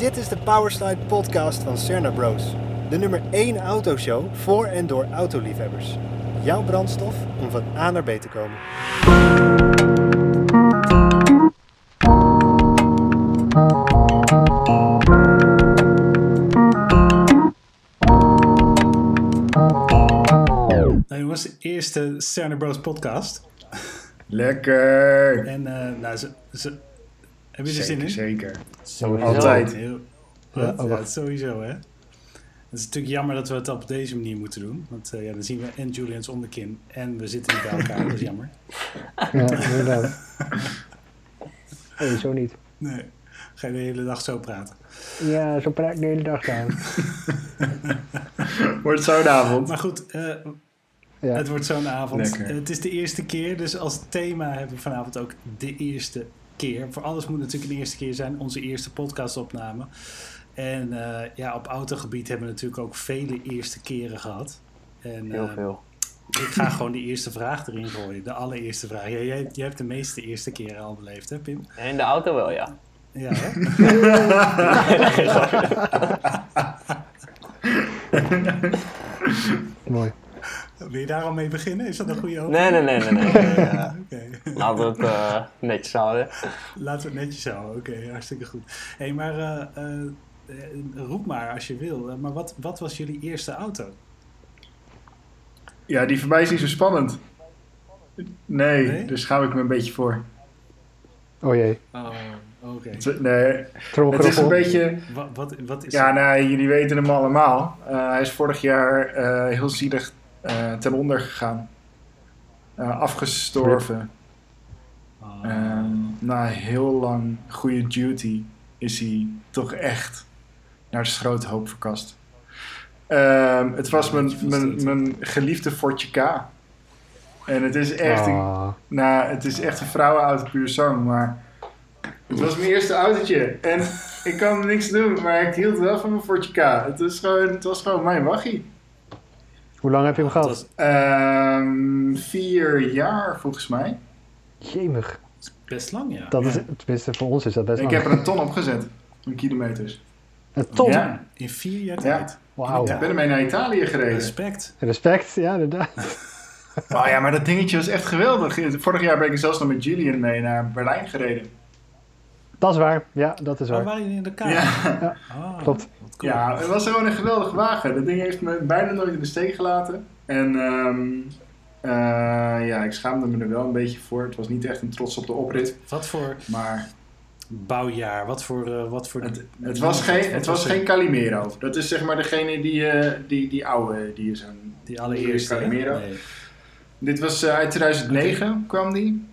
Dit is de Powerslide podcast van Cerna Bros. De nummer 1 autoshow voor en door autoliefhebbers. Jouw brandstof om van A naar B te komen. Nou jongens, de eerste Cerner Bros podcast. Lekker. En eh, nou, ze, ze, heb je er zin in? zeker. Sowieso. Altijd. Heel, Ja, wat? oh, Ja, wacht. sowieso hè. Het is natuurlijk jammer dat we het op deze manier moeten doen. Want eh, ja, dan zien we en Julian's onderkin en we zitten niet bij elkaar. dat is jammer. Ja, inderdaad. Nee, zo niet. Nee, ga je de hele dag zo praten. Ja, zo praat ik de hele dag aan. Wordt zo'n avond. Maar goed, eh, Ja. het wordt zo'n avond. Lekker. Het is de eerste keer, dus als thema hebben we vanavond ook de eerste keer. Voor alles moet natuurlijk een eerste keer zijn, onze eerste podcastopname. En eh, ja, op autogebied hebben we natuurlijk ook vele eerste keren gehad. En, Heel eh, veel. Ik ga gewoon die eerste vraag erin gooien. De allereerste vraag. Jij, jij, jij hebt de meeste eerste keren al beleefd, hè, Pim? In de auto wel, ja. Ja, hè? Mooi. Wil je daar al mee beginnen? Is dat een goede opening? Nee, nee, nee, nee. nee. Laten we het eh, netjes houden. Laten we het netjes houden. Oké, hartstikke goed. Hé, hey, maar eh, eh, roep maar als je wil. Maar wat, wat was jullie eerste auto? Ja, die voor mij is niet zo spannend. Nee, Nee? daar schaam ik me een beetje voor. Oh jee. Oh, oké. Nee, het is een beetje... Wat, wat, wat is Ja, nou, jullie weten hem allemaal. Eh, hij is vorig jaar eh, heel zielig eh, ten onder gegaan. Eh, afgestorven. Ah, Ehm, na heel lang goede duty is hij toch echt naar de schroothoop verkast. Ehm, het was mijn, mijn, mijn geliefde Fortje K. En het is echt een, Ah, nou, het is echt een vrouwenauto puur zang, maar het was mijn eerste autootje. En ik kan niks doen, maar ik hield wel van mijn Fortje K. Het, is gewoon, het was gewoon mijn waggie. Hoe lang heb je hem gehad? was Ehm, vier jaar volgens mij. Jemig. best lang, ja. Dat is, tenminste, voor ons is dat best Ik lang. heb er een ton op gezet. Een kilometers. Een ton? Ja. In vier jaar Ja. tijd. Wauw. Ik ben ermee naar Italië gereden. Respect. Respect, ja, inderdaad. Oh ja, maar dat dingetje was echt geweldig. Vorig jaar ben ik zelfs nog met Julian mee naar Berlijn gereden. Dat is waar. Ja, dat is Waar waar. waren jullie in de kamer? Ja. Ah, Klopt. cool. Ja, het was gewoon een geweldige wagen. Dat ding heeft me bijna nooit in de steek gelaten. En ehm, eh, ja, ik schaamde me er wel een beetje voor. Het was niet echt een trots op de oprit. Wat voor Maar bouwjaar? Wat voor... eh, wat voor het, het was, geen, het was geen Calimero. Dat is zeg maar degene die, eh, die, die oude, die is een... Die allereerste? Calimero. Nee. Dit was uit 2009 kwam die.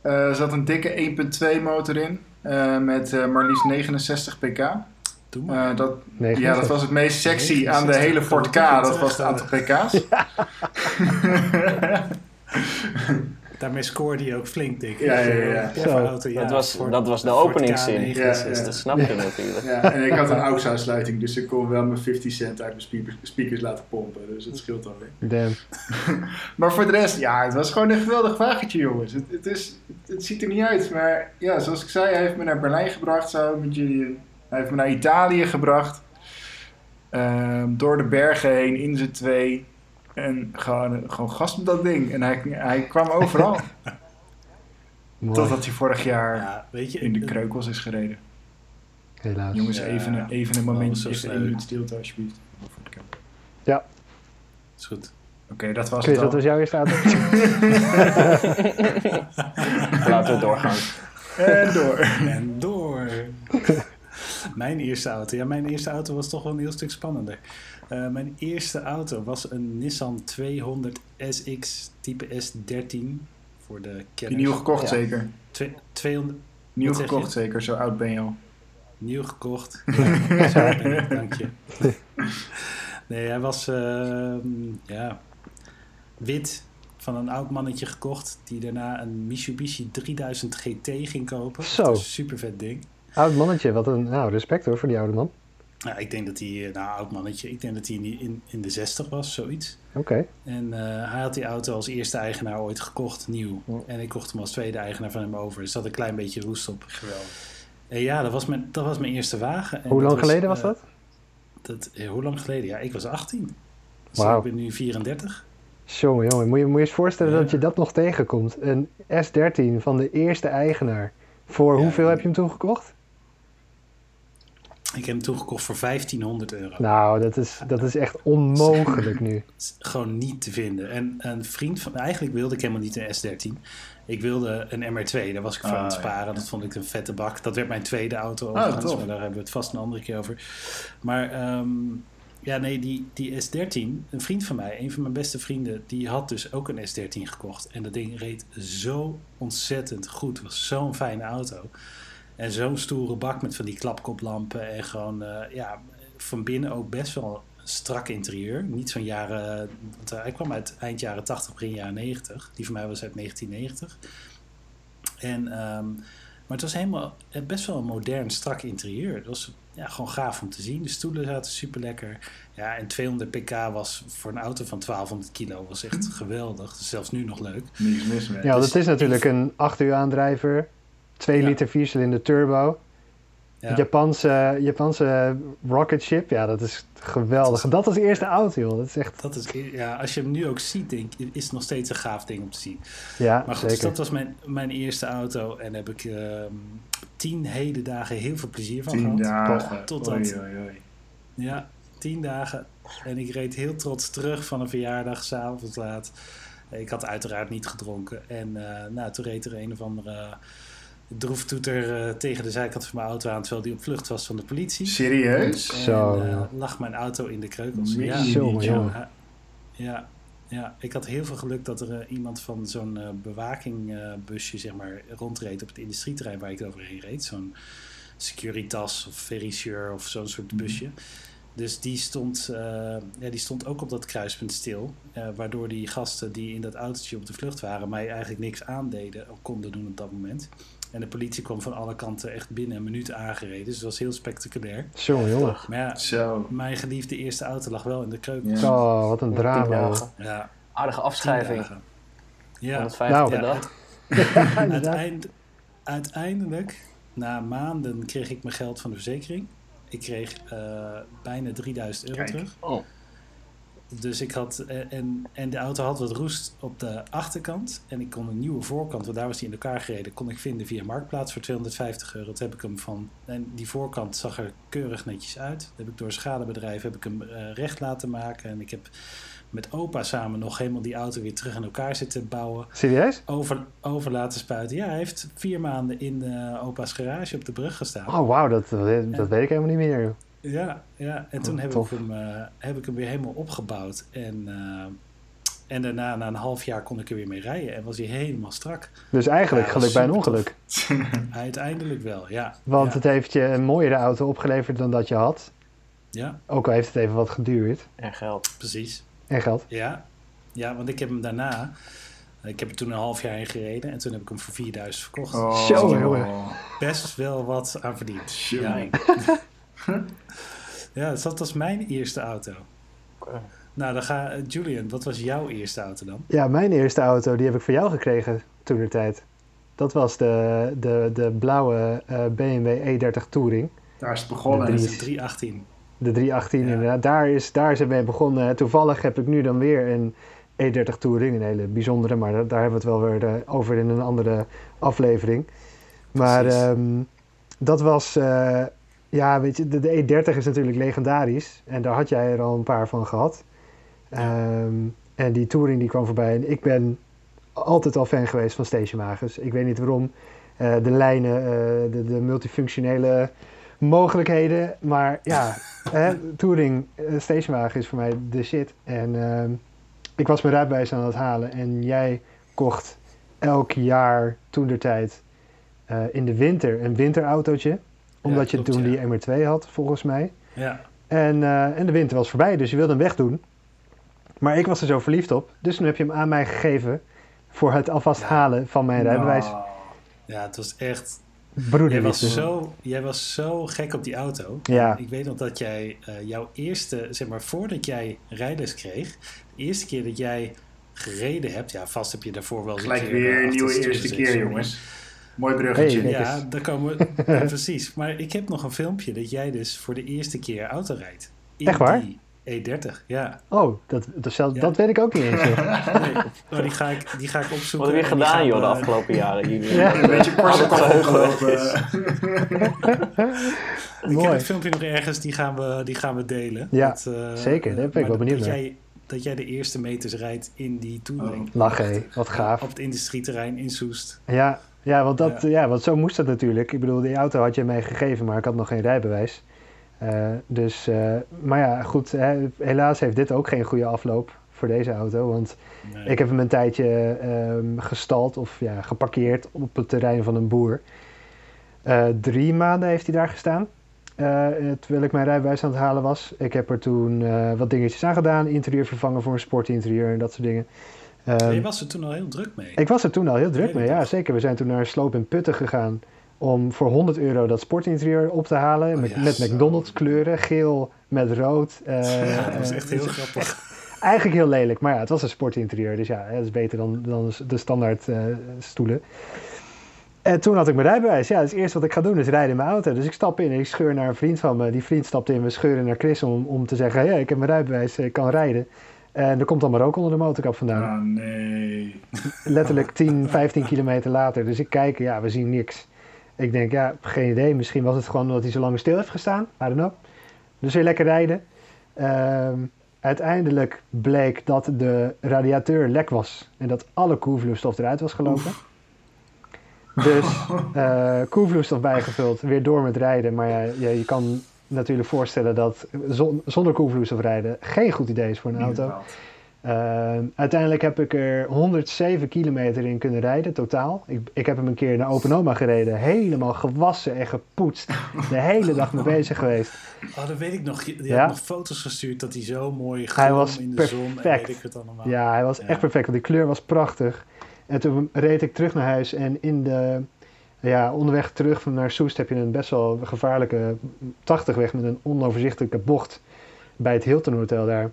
Eh, Er zat een dikke 1.2 motor in. Eh, met eh, maar liefst 69 pk. Eh, dat, 69. ja, dat was het meest sexy 69, aan de hele Ford K. Dat was het aantal pk's. Daarmee scoorde hij ook flink, denk ik. Ja, ja, ja. Zo. auto, ja, dat, was, voor- dat was de het openingszin. K69. Ja, Dus ja. dat snap je natuurlijk. Ja, en ik had een AUX-aansluiting, dus ik kon wel mijn 50 cent uit mijn speakers, speakers laten pompen. Dus dat scheelt alweer. Damn. Maar voor de rest, ja, het was gewoon een geweldig wagentje, jongens. Het, het, is, het, het ziet er niet uit, maar ja, zoals ik zei, hij heeft me naar Berlijn gebracht samen met Julian. Hij heeft me naar Italië gebracht. Ehm, door de bergen heen, in z'n twee. En gewoon, gewoon gas op dat ding. En hij, hij kwam overal. Totdat hij vorig jaar Ja, weet je, in de kreukels is gereden. Helaas. Jongens, Ja. even, een- even een moment, zo even één minuut stilte alsjeblieft. Voor de camera. is goed. Oké, dat was Chris, het dat was jouw eerste auto? Laten we doorgaan. En door. En door. mijn eerste auto. Ja, mijn eerste auto was toch wel een heel stuk spannender. Eh, mijn eerste auto was een Nissan 200 SX type S13 voor de Die kenners. nieuw gekocht Ja. zeker. Twee- 200 Nieuw gekocht zeker, zo oud ben je al. Nieuw gekocht. Ja, zo ben ik, dank je. Nee, hij was ehm, ja, wit van een oud mannetje gekocht. Die daarna een Mitsubishi 3000 GT ging kopen. Zo. Dat is een super vet ding. Oud mannetje, wat een nou, respect hoor voor die oude man. Ja, ik denk dat hij, eh, nou oud mannetje, ik denk dat hij in, in, de 60 was, zoiets. Oké. En eh, hij had die auto als eerste eigenaar ooit gekocht, nieuw. En ik kocht hem als tweede eigenaar van hem over. Er zat een klein beetje roest op. Geweldig. En ja, dat was mijn, dat was mijn eerste wagen. En Hoe lang geleden was eh, dat? dat eh, hoe lang geleden? Ja, ik was 18. Dus Wauw. ik ben nu 34. Jongen, jongen, moet je moet je eens voorstellen Ja. dat je dat nog tegenkomt. Een S13 van de eerste eigenaar. Voor Ja. hoeveel heb je hem toen gekocht? Ik heb hem toen gekocht voor 1500 euro. Nou, dat is, dat is echt onmogelijk nu. Gewoon niet te vinden. En een vriend van... Eigenlijk wilde ik helemaal niet een S13. Ik wilde een MR2. Daar was ik voor Ah, aan het ja. sparen. Dat vond ik een vette bak. Dat werd mijn tweede auto Oh, overigens. tof. maar daar hebben we het vast een andere keer over. Maar ehm, ja, nee, die, die S13... Een vriend van mij, een van mijn beste vrienden... Die had dus ook een S13 gekocht. En dat ding reed zo ontzettend goed. Het was zo'n fijne auto. En zo'n stoere bak met van die klapkoplampen. En gewoon, eh, ja, van binnen ook best wel een strak interieur. Niet zo'n jaren... Want eh, hij kwam uit eind jaren 80, begin jaren 90. Die van mij was uit 1990. En, ehm, maar het was helemaal eh, best wel een modern, strak interieur. Het was ja, gewoon gaaf om te zien. De stoelen zaten super lekker. Ja, en 200 pk was voor een auto van 1200 kilo was echt geweldig. Dus zelfs nu nog leuk. Niks mis mee. Ja, Dus dat is natuurlijk een 8 uur aandrijver. 2 Ja. liter 4 cilinder turbo. Ja. Japanse, Japanse rocket ship. Ja, dat is geweldig. Dat was de eerste auto, joh. Dat is echt... Dat is, ja, als je hem nu ook ziet, denk, ik, is het nog steeds een gaaf ding om te zien. Ja, Maar goed, dus dat was mijn, mijn eerste auto. En daar heb ik ehm, tien hele dagen heel veel plezier van Tien gehad. dagen. Totdat- Oei, oei, oei. Ja, tien dagen. En ik reed heel trots terug van een verjaardag, s'avonds laat. Ik had uiteraard niet gedronken. En eh, nou, toen reed er een of andere droeftoeter eh, tegen de zijkant van mijn auto aan... terwijl die op vlucht was van de politie. Serieus? En Zo, eh, lag mijn auto in de kreukels. Ja, Jongen, ja, ja, ik had heel veel geluk dat er eh, iemand van zo'n eh bewakingbusje zeg maar, rondreed op het industrieterrein waar ik overheen reed. Zo'n Securitas of Verisure of zo'n soort busje. Dus die stond, eh, ja, die stond ook op dat kruispunt stil. eh, waardoor die gasten die in dat autootje op de vlucht waren mij eigenlijk niks aandeden of konden doen op dat moment. En de politie kwam van alle kanten echt binnen een minuut aangereden. Dus het was heel spectaculair. Jongen, jongen. Maar ja, Zo. mijn geliefde eerste auto lag wel in de kreukels. Ja. Oh, wat een drama. Ja, Aardige afschrijving. Ja, 150 Nou, per ja, dag. Uiteind- uiteindelijk, na maanden, kreeg ik mijn geld van de verzekering. Ik kreeg eh, bijna 3000 euro Kijk. terug. Oh. Dus ik had, eh, en, en de auto had wat roest op de achterkant. En ik kon een nieuwe voorkant, want daar was hij in elkaar gereden, kon ik vinden via Marktplaats voor 250 euro. Toen heb ik hem van, en die voorkant zag er keurig netjes uit. Dat heb ik door een schadebedrijf heb ik hem eh, recht laten maken. En ik heb met opa samen nog helemaal die auto weer terug in elkaar zitten bouwen Serieus? over, over laten spuiten. Ja, hij heeft vier maanden in eh, opa's garage op de brug gestaan. Oh, wauw, dat, dat weet ik helemaal niet meer. Ja, ja, en toen Oh, heb, ik hem, eh, heb ik hem weer helemaal opgebouwd. En, eh, en daarna, na een half jaar, kon ik er weer mee rijden. En was hij helemaal strak. Dus eigenlijk Ja, geluk bij een ongeluk. Uiteindelijk wel, ja. Want ja, het heeft je een mooiere auto opgeleverd dan dat je had. ja, Ook al heeft het even wat geduurd. En geld. precies. En geld. Ja. ja, want ik heb hem daarna... Ik heb er toen een half jaar in gereden. En toen heb ik hem voor 4000 verkocht. Oh. Zo, jongen. Best wel wat aan verdiend. Ja. ja dat was mijn eerste auto. Oké. Nou, dan ga Julian, wat was jouw eerste auto dan? Ja, mijn eerste auto, die heb ik voor jou gekregen toen de tijd. Dat was de, de, de blauwe eh, BMW E30 Touring. Daar is het begonnen. De Dat drie- is een 318. De 318 Ja. inderdaad. Daar is, daar is het mee begonnen. Toevallig heb ik nu dan weer een E30 Touring. Een hele bijzondere, maar daar daar hebben we het wel weer eh, over in een andere aflevering. Maar ehm, dat was... eh, ja, weet je, de, de E30 is natuurlijk legendarisch. En daar had jij er al een paar van gehad. Ehm, en die Touring die kwam voorbij. En ik ben altijd al fan geweest van stationwagens. Ik weet niet waarom. Eh, de lijnen, eh, de, de multifunctionele mogelijkheden. Maar ja, hè, Touring eh, stationwagen is voor mij de shit. En ehm, ik was mijn rijbewijs aan het halen. En jij kocht elk jaar toen der tijd in de winter een winterautootje. Omdat je klopt, toen ja. die MR2 had, volgens mij. Ja, En, eh, en de winter was voorbij, dus je wilde hem wegdoen. Maar ik was er zo verliefd op, dus toen heb je hem aan mij gegeven voor het alvast Ja. halen van mijn rijbewijs. Nou, ja, het was echt... Jij Broederliefde. was, zo, jij was zo gek op die auto. Ja. Ik weet nog dat jij eh, jouw eerste, zeg maar, voordat jij rijles kreeg, de eerste keer dat jij gereden hebt, ja, vast heb je daarvoor wel Gelijk weer een nieuwe eerste keer, jongens. Mooi bruggetje. Hey, Ja, daar komen we. ja, precies. Maar ik heb nog een filmpje dat jij dus voor de eerste keer auto rijdt. In Echt waar? Die E30, ja. Oh, dat, dat, Ja. dat weet ik ook niet eens. Nee, die, ga ik, die ga ik opzoeken. Wat heb je gedaan, gaan joh, de afgelopen jaren? Jullie Ja. Een beetje geheugen opgelopen. Ik heb Mooi. het filmpje nog ergens, die gaan we, die gaan we delen. Ja, Dat, eh, zeker. Daar ben ik wel dat- benieuwd dat naar. jij, dat jij de eerste meters rijdt in die touring. Oh. Lach, hé. Wat gaaf. Op het industrieterrein in Soest. Ja, ja, want dat, Ja. ja. want zo moest dat natuurlijk. Ik bedoel, die auto had je mij gegeven, maar ik had nog geen rijbewijs. Eh, dus, eh, maar ja, goed. Hè, helaas heeft dit ook geen goede afloop voor deze auto. Want Nee. ik heb hem een tijdje ehm, gestald of ja, geparkeerd op het terrein van een boer. Eh, drie maanden heeft hij daar gestaan. terwijl ik mijn rijbewijs aan het halen was. Ik heb er toen wat dingetjes aan gedaan. Interieur vervangen voor een sportinterieur en dat soort dingen. Ehm, je was er toen al heel druk mee. ik was er toen al heel druk mee, ja zeker. We zijn toen naar Sloop in Putten gegaan om voor 100 euro dat sportinterieur op te halen. Oh met, ja, met. McDonald's kleuren, geel met rood. eh, ja, dat was eh, echt heel dus grappig. Eigenlijk heel lelijk, maar ja, het was een sportinterieur. Dus ja, dat is beter dan, dan de standaard eh, stoelen. En toen had ik mijn rijbewijs. Ja, dus het eerste wat ik ga doen is rijden in mijn auto. Dus ik stap in en ik scheur naar een vriend van me. Die vriend stapt in, we scheuren naar Chris om, om te zeggen... ja, ik heb mijn rijbewijs, ik kan rijden. En er komt dan maar ook onder de motorkap vandaan Ah, nee. letterlijk 10, 15 kilometer later. Dus ik kijk, ja, we zien niks. Ik denk, ja, geen idee. Misschien was het gewoon omdat hij zo lang stil heeft gestaan. I don't know. Dus weer lekker rijden. Ehm, uiteindelijk bleek dat de radiateur lek was. En dat alle koelvloeistof eruit was gelopen. Dus eh koelvloeistof bijgevuld, weer door met rijden. Maar ja, je, je kan natuurlijk voorstellen dat zon- zonder koelvloeistof rijden geen goed idee is voor een auto. Ehm, uiteindelijk heb ik er 107 kilometer in kunnen rijden, totaal. Ik, ik heb hem een keer naar Open Oma gereden. Helemaal gewassen en gepoetst. De hele dag mee bezig geweest. Oh, dat weet ik nog. Je, Ja? had nog foto's gestuurd dat hij zo mooi Hij was in de zon en perfect. weet ik het allemaal. Ja, hij was Ja. echt perfect. Want die kleur was prachtig. En toen reed ik terug naar huis. En in de, ja, onderweg terug naar Soest heb je een best wel gevaarlijke 80-weg met een onoverzichtelijke bocht bij het Hilton Hotel daar.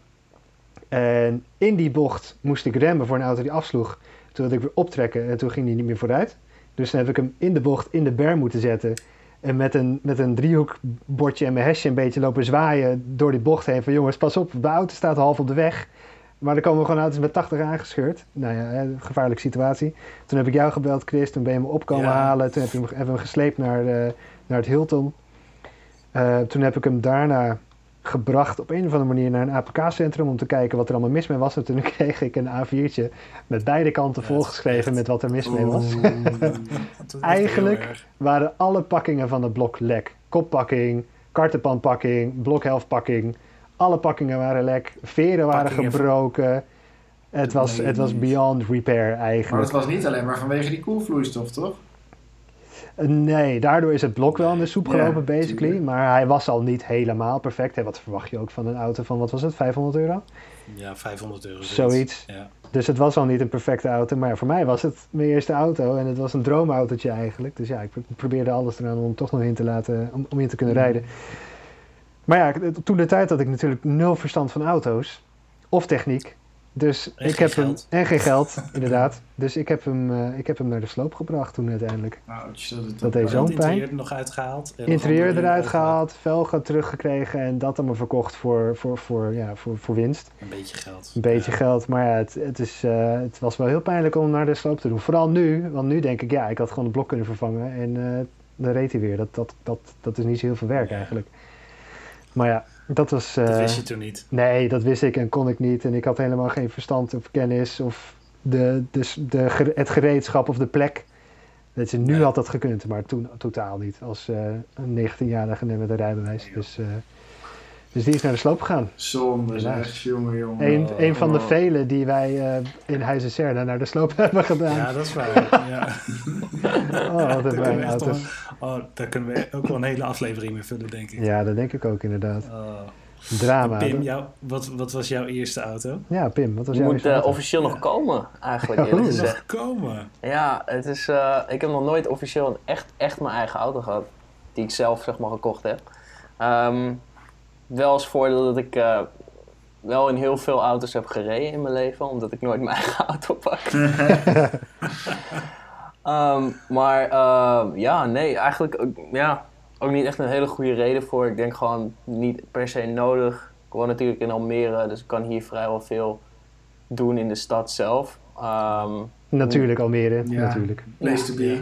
En in die bocht moest ik remmen voor een auto die afsloeg. Toen wilde ik weer optrekken en toen ging hij niet meer vooruit. Dus dan heb ik hem in de bocht in de berm moeten zetten. En met een, met een driehoekbordje en mijn hesje een beetje lopen zwaaien door die bocht heen. Van jongens, pas op, de auto staat half op de weg. Maar er komen gewoon auto's met 80 aangescheurd. Nou ja, hè, gevaarlijke situatie. Toen heb ik jou gebeld, Chris. Toen ben je me op komen Ja. halen. Toen heb je hem, hebben we hem gesleept naar, eh, naar het Hilton. Eh, toen heb ik hem daarna gebracht op een of andere manier naar een APK-centrum om te kijken wat er allemaal mis mee was. En toen kreeg ik een A4'tje met beide kanten Ja, volgeschreven met wat er mis mee was. Eigenlijk- waren alle pakkingen van het blok lek. Koppakking, kartenpanpakking, blokhelftpakking. Alle pakkingen waren lek. Veren waren Pakkingen van- gebroken. Het was, Nee, het was beyond repair Maar eigenlijk. dat was niet alleen maar vanwege die koelvloeistof, toch? Nee, daardoor is het blok wel in de soep Ja, gelopen, basically. tuurlijk. Maar hij was al niet helemaal perfect. Hè, wat verwacht je ook van een auto van, wat was het, 500 euro? Ja, 500 euro. Zoiets. Ja. Dus het was al niet een perfecte auto. Maar ja, voor mij was het mijn eerste auto. En het was een droomautootje eigenlijk. Dus ja, ik pro- probeerde alles eraan om hem toch nog in te laten, om, om in te kunnen Mhm. rijden. Maar ja, toen de tijd had ik natuurlijk nul verstand van auto's. Of techniek. Dus En ik heb hem... En geen geld, inderdaad. Dus ik heb, hem, eh, ik heb hem naar de sloop gebracht toen uiteindelijk. Nou, dat, deed zo'n pijn. interieur er nog uitgehaald. Interieur eruit gehaald, velgen teruggekregen en dat allemaal verkocht voor, voor, voor, ja, voor, voor winst. Een beetje geld. Een beetje Ja. geld, maar ja, het, het, is, eh, het was wel heel pijnlijk om naar de sloop te doen. Vooral nu, want nu denk ik, ja, ik had gewoon het blok kunnen vervangen en eh, dan reed hij weer. Dat, dat, dat, dat is niet zo heel veel werk Ja. eigenlijk. Maar ja, dat was... Dat eh, wist je toen niet. Nee, dat wist ik en kon ik niet. En ik had helemaal geen verstand of kennis of de, de, de, het gereedschap of de plek. Dat je, nu Nee. had dat gekund, maar toen totaal niet. Als eh, een 19-jarige net met een rijbewijs. Nee, dus, eh, dus die is naar de sloop gegaan. Zonde zeg, jongen, jongen. Een, Oh. een van de vele die wij eh, in Huizen Serna naar de sloop hebben gedaan. Ja, dat is waar. Ja. oh, wat wel, auto's. oh, daar kunnen we ook wel een hele aflevering mee vullen, denk ik. Ja, dat denk ik ook inderdaad. Oh. Drama. Pim, jou, wat, wat was jouw eerste auto? Ja, Pim, wat was jouw moet eerste eh, auto? officieel nog komen, eigenlijk Oh. eerlijk Moet gezegd. Nog komen. Ja, het is, eh, ik heb nog nooit officieel een echt, echt mijn eigen auto gehad. Die ik zelf zeg maar gekocht heb. Ehm, wel als voordeel dat ik eh, wel in heel veel auto's heb gereden in mijn leven. Omdat ik nooit mijn eigen auto pak. Ehm, maar eh, ja, nee, eigenlijk ook, ja, ook niet echt een hele goede reden voor. Ik denk gewoon niet per se nodig. Ik woon natuurlijk in Almere, dus ik kan hier vrijwel veel doen in de stad zelf. Ehm, Natuurlijk Almere, Ja. natuurlijk. Place to be.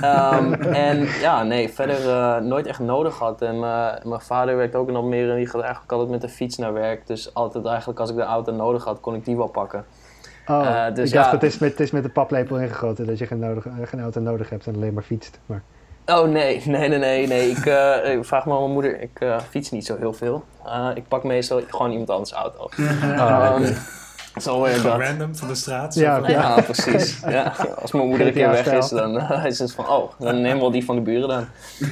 Ehm, en ja, nee, verder eh, nooit echt nodig gehad. En eh, mijn vader werkt ook in Almere en die gaat eigenlijk altijd met de fiets naar werk. Dus altijd eigenlijk als ik de auto nodig had, kon ik die wel pakken. Oh, Eh, dus ik dacht ja. het is, met, het is met de paplepel ingegoten dat je geen, nodig, geen auto nodig hebt en alleen maar fietst. Maar, Oh nee, nee, nee, nee. nee. Ik, eh, ik vraag me aan mijn moeder, ik eh, fiets niet zo heel veel. Eh, ik pak meestal gewoon iemand anders auto. Ah, Werkt Gewoon dat. random van de straat. zo Ja, van- Ja, precies. Ja. Als mijn moeder een keer weg is, dan eh, is het van, oh, dan neem wel die van de buren dan.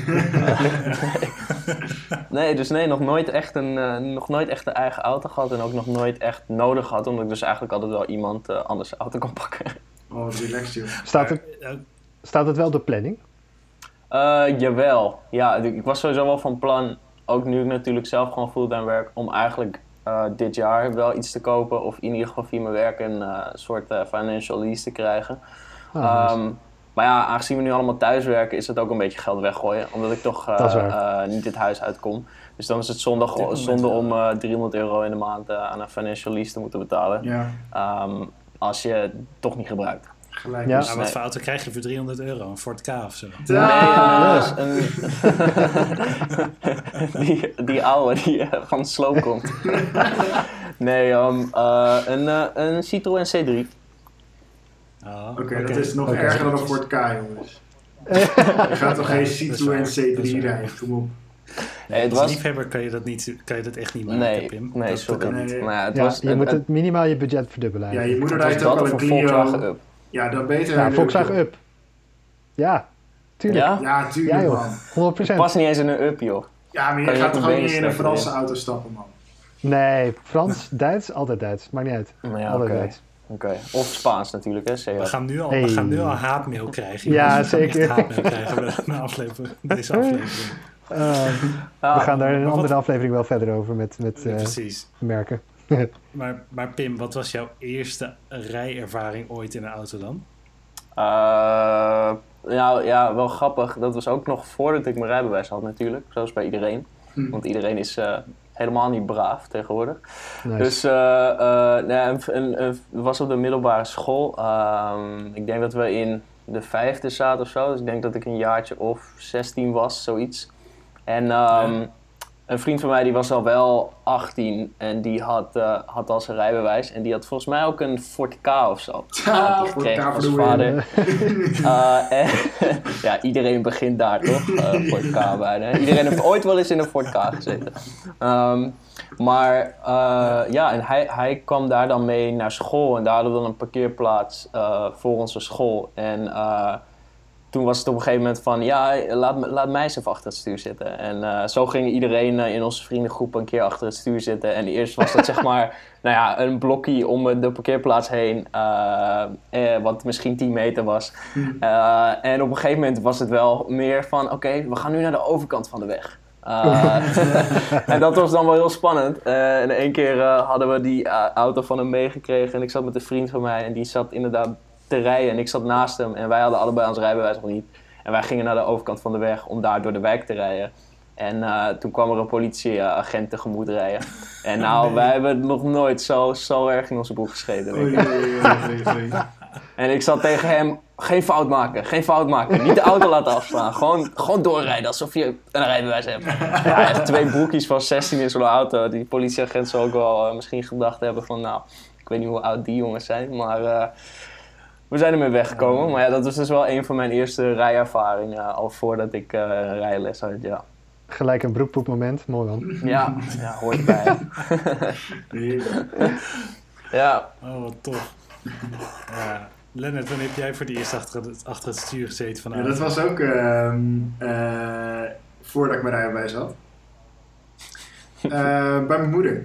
nee, dus nee, nog nooit, echt een, eh, nog nooit echt een eigen auto gehad en ook nog nooit echt nodig gehad, omdat ik dus eigenlijk altijd wel iemand eh, anders de auto kan pakken. Oh, relaxed joh. staat, het, Eh, staat het wel de planning? Eh, jawel. Ja, ik was sowieso wel van plan, ook nu ik natuurlijk zelf gewoon fulltime werk, om eigenlijk eh, dit jaar wel iets te kopen. Of in ieder geval via mijn werk een eh, soort eh, financial lease te krijgen. Ah, nice. Ehm, maar ja, aangezien we nu allemaal thuiswerken, is het ook een beetje geld weggooien. Omdat ik toch niet het huis uitkom. Dus dan is het zondag, zonde om eh 300 euro in de maand aan een financial lease te moeten betalen. Ja, Ehm, als je het toch niet gebruikt. Gelijk. Ja. Dus- Maar wat voor auto krijg je voor 300 euro? Een Ford K of zo? Nee, een, die, die oude die eh, van de sloop komt. nee, ehm, eh, een, eh, een Citroën C3. Oh, Oké, dat is nog erger dan een Ford K, jongens. Je gaat toch geen Citroën Dat is waar, dat is C3 waar. rijden, kom op. Nee, het Als was, liefhebber kan je dat, niet, kan je dat echt niet maken, nee, Pim. nee, dat, sorry. dat kan Nee, niet. nee. Maar ja, het ja, was, je het, moet het, minimaal je budget verdubbelen Ja, je moeder rijdt ook al of een Clio. Up. Ja, dan beter. Ja, Volkswagen joh. Up. Ja, tuurlijk. Ja? Ja, Ja, tuurlijk joh. man. 100%. Pas niet eens in een Up, joh. Ja, maar je gaat toch een ook niet in een Franse in? auto stappen, man. Nee, Frans, Duits, altijd Duits. Maakt niet uit. Maar ja, altijd oké. Duits. Oké. Of Spaans natuurlijk, hè, We gaan nu al, Hey. we gaan nu al haatmail krijgen. Ja. We gaan zeker. Haatmail krijgen de aflevering, deze aflevering. Uh, Ah, we gaan daar in een wat- andere aflevering wel verder over met, met Ja, eh, precies. merken. Maar, maar Pim, wat was jouw eerste rijervaring ooit in een auto dan? Eh, nou ja, wel grappig. Dat was ook nog voordat ik mijn rijbewijs had natuurlijk. Zoals bij iedereen. Hm. Want iedereen is eh, helemaal niet braaf tegenwoordig. Nice. Dus eh eh, nee, was op de middelbare school. Ehm, ik denk dat we in de vijfde zaten of zo. Dus ik denk dat ik een jaartje of 16 was, zoiets. En ehm, een vriend van mij die was al wel 18 en die had, eh, had al zijn rijbewijs. En die had volgens mij ook een Ford K of zo. Hij Ford gekregen K van voor zijn de vader. Eh, en, ja, iedereen begint daar toch? Eh Ford K bijna. Iedereen heeft ooit wel eens in een Ford K gezeten. Ehm, maar eh, ja, en hij, hij kwam daar dan mee naar school. En daar hadden we dan een parkeerplaats eh, voor onze school. En eh, toen was het op een gegeven moment van, ja, laat, laat mij eens even achter het stuur zitten. En eh, zo ging iedereen eh, in onze vriendengroep een keer achter het stuur zitten. En eerst was dat zeg maar, nou ja, een blokje om de parkeerplaats heen, eh, eh, wat misschien 10 meter was. Eh, en op een gegeven moment was het wel meer van, oké, we gaan nu naar de overkant van de weg. En dat was dan wel heel spannend. En één keer hadden we die auto van hem meegekregen en ik zat met een vriend van mij en die zat inderdaad te rijden en ik zat naast hem en wij hadden allebei ons rijbewijs nog niet. En wij gingen naar de overkant van de weg om daar door de wijk te rijden. En eh, toen kwam er een politieagent tegemoet rijden. En nou, nee. wij hebben het nog nooit zo, zo erg in onze broek gescheten. Oei, oei, oei. En ik zat tegen hem, geen fout maken, geen fout maken. Niet de auto laten afslaan, gewoon, gewoon doorrijden alsof je een rijbewijs hebt. Ja, echt twee broekjes van 16 in zo'n auto. Die politieagent zou ook wel eh, misschien gedacht hebben van, nou, ik weet niet hoe oud die jongens zijn, maar eh, we zijn ermee weggekomen. Maar ja, dat was dus wel een van mijn eerste rijervaringen, al voordat ik eh rijles had, ja. Gelijk een broekpoepmoment. Mooi man. Ja, ja hoort. Heerlijk. Ja, Oh, wat tof. Ja. Lennart, wanneer heb jij voor het eerst achter het, achter het stuur gezeten van een Ja, dat was ook ehm, eh, voordat ik mijn rijbewijs had. Eh, bij mijn moeder.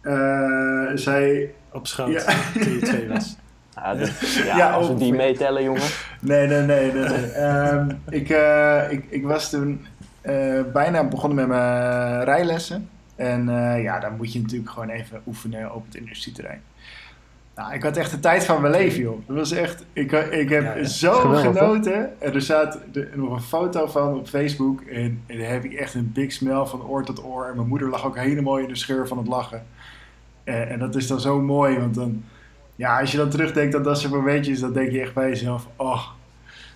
Eh, zij... Op schoot, Ja. toen je twee was. ja, Ja, als we die meetellen, jongen. Nee, nee, nee. nee, nee. Ehm, ik, eh, ik, ik was toen eh, bijna begonnen met mijn rijlessen. En eh, ja, dan moet je natuurlijk gewoon even oefenen op het industrieterrein. Nou, ik had echt de tijd van mijn leven, joh. Dat was echt... Ik, ik heb Ja, ja. zo Geweldig, genoten. En er staat de- nog een foto van op Facebook. En, en daar heb ik echt een big smell van oor tot oor. En mijn moeder lag ook helemaal in de scheur van het lachen. En, en dat is dan zo mooi, want dan... Ja, als je dan terugdenkt aan dat soort momentjes, dan denk je echt bij jezelf... Oh,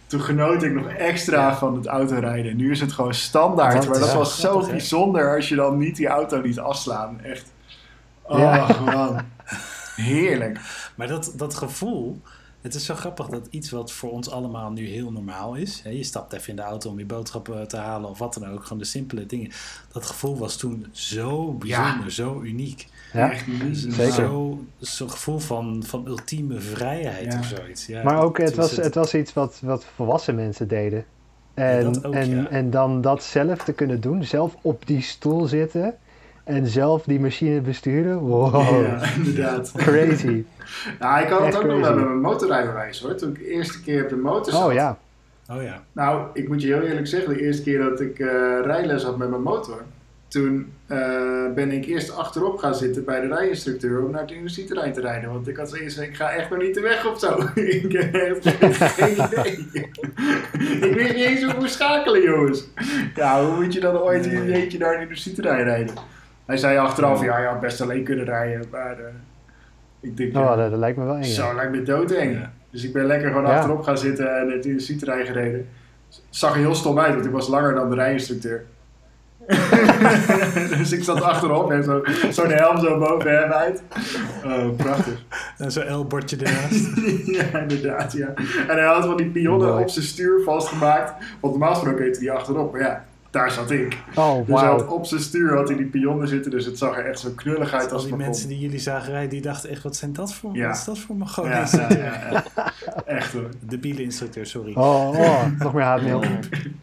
toen genoot ik nog extra van het autorijden. Nu is het gewoon standaard. Dat maar dat was zo grappig, bijzonder als je dan niet die auto liet afslaan. Echt. Oh, Ja. man. Heerlijk. Maar dat, dat gevoel, het is zo grappig dat iets wat voor ons allemaal nu heel normaal is. Hè, je stapt even in de auto om je boodschappen te halen of wat dan ook. Gewoon de simpele dingen. Dat gevoel was toen zo bijzonder, Ja. zo uniek. Ja. Echt. Zeker. Zo- Zo'n gevoel van, van ultieme vrijheid Ja. of zoiets. Ja, Maar ook, het toen was, het was iets wat, wat volwassen mensen deden. En, dat ook, en, ja. en dan dat zelf te kunnen doen, zelf op die stoel zitten en zelf die machine besturen. Wow, Ja, inderdaad. crazy. Nou, ik had het ook nog wel met mijn motorrijbewijs hoor. Toen ik de eerste keer op de motor zat. Oh ja, Oh ja. Nou, ik moet je heel eerlijk zeggen, de eerste keer dat ik eh, rijles had met mijn motor. Toen eh, ben ik eerst achterop gaan zitten bij de rijinstructeur om naar het industrieterrein te rijden. Want ik had zoiets ik ga echt nog niet de weg op zo. ik heb echt geen idee. ik weet niet eens hoe ik moet schakelen, jongens. Ja, hoe moet je dan ooit in je eentje naar het industrieterrein rijden? Hij zei achteraf, ja, je had best alleen kunnen rijden. Maar eh, ik denk, ja, oh, dat, dat lijkt me wel eng. ja. zo lijkt me doodeng. Ja. Dus ik ben lekker gewoon Ja. achterop gaan zitten en het industrieterrein gereden. Zag er heel stom uit, want ik was langer dan de rijinstructeur. dus ik zat achterop en zo- zo'n helm zo boven hem uit. Oh, prachtig. En zo'n L-bordje ernaast. ja, inderdaad, ja. En hij had van die pionnen op zijn stuur vastgemaakt. Want normaal gesproken heette die achterop, maar ja, daar zat ik. Oh, Dus hij had op zijn stuur had hij die pionnen zitten, dus het zag er echt zo knullig uit Al als die mensen die jullie zagen rijden, die dachten echt, wat zijn dat voor, Ja. wat is dat voor ja, ja, ja. Echt hoor. De bielinstructeur, sorry. Oh, oh, nog meer haatmail.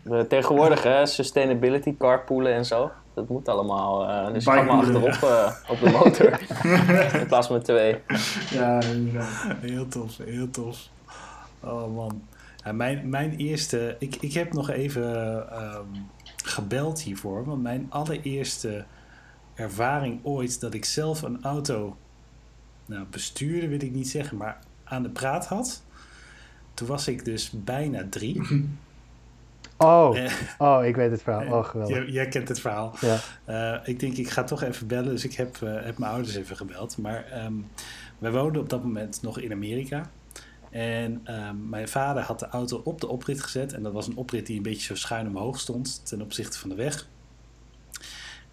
De, tegenwoordig, hè, sustainability, carpoolen en zo. Dat moet allemaal. eh dus Bikepoolen, achterop eh, op de motor. In plaats van met twee. Ja, inderdaad. Heel tof, heel tof. Oh man. Ja, mijn, mijn eerste... Ik, ik heb nog even ehm, gebeld hiervoor. Want mijn allereerste ervaring ooit dat ik zelf een auto... Nou, bestuurde wil ik niet zeggen, maar aan de praat had. Toen was ik dus bijna drie. Oh, Eh, oh, ik weet het verhaal. Oh, geweldig. jij, jij kent het verhaal. Ja. Eh, ik denk, ik ga toch even bellen. Dus ik heb, eh, heb mijn ouders even gebeld. Maar ehm, wij woonden op dat moment nog in Amerika. En ehm, mijn vader had de auto op de oprit gezet. En dat was een oprit die een beetje zo schuin omhoog stond ten opzichte van de weg.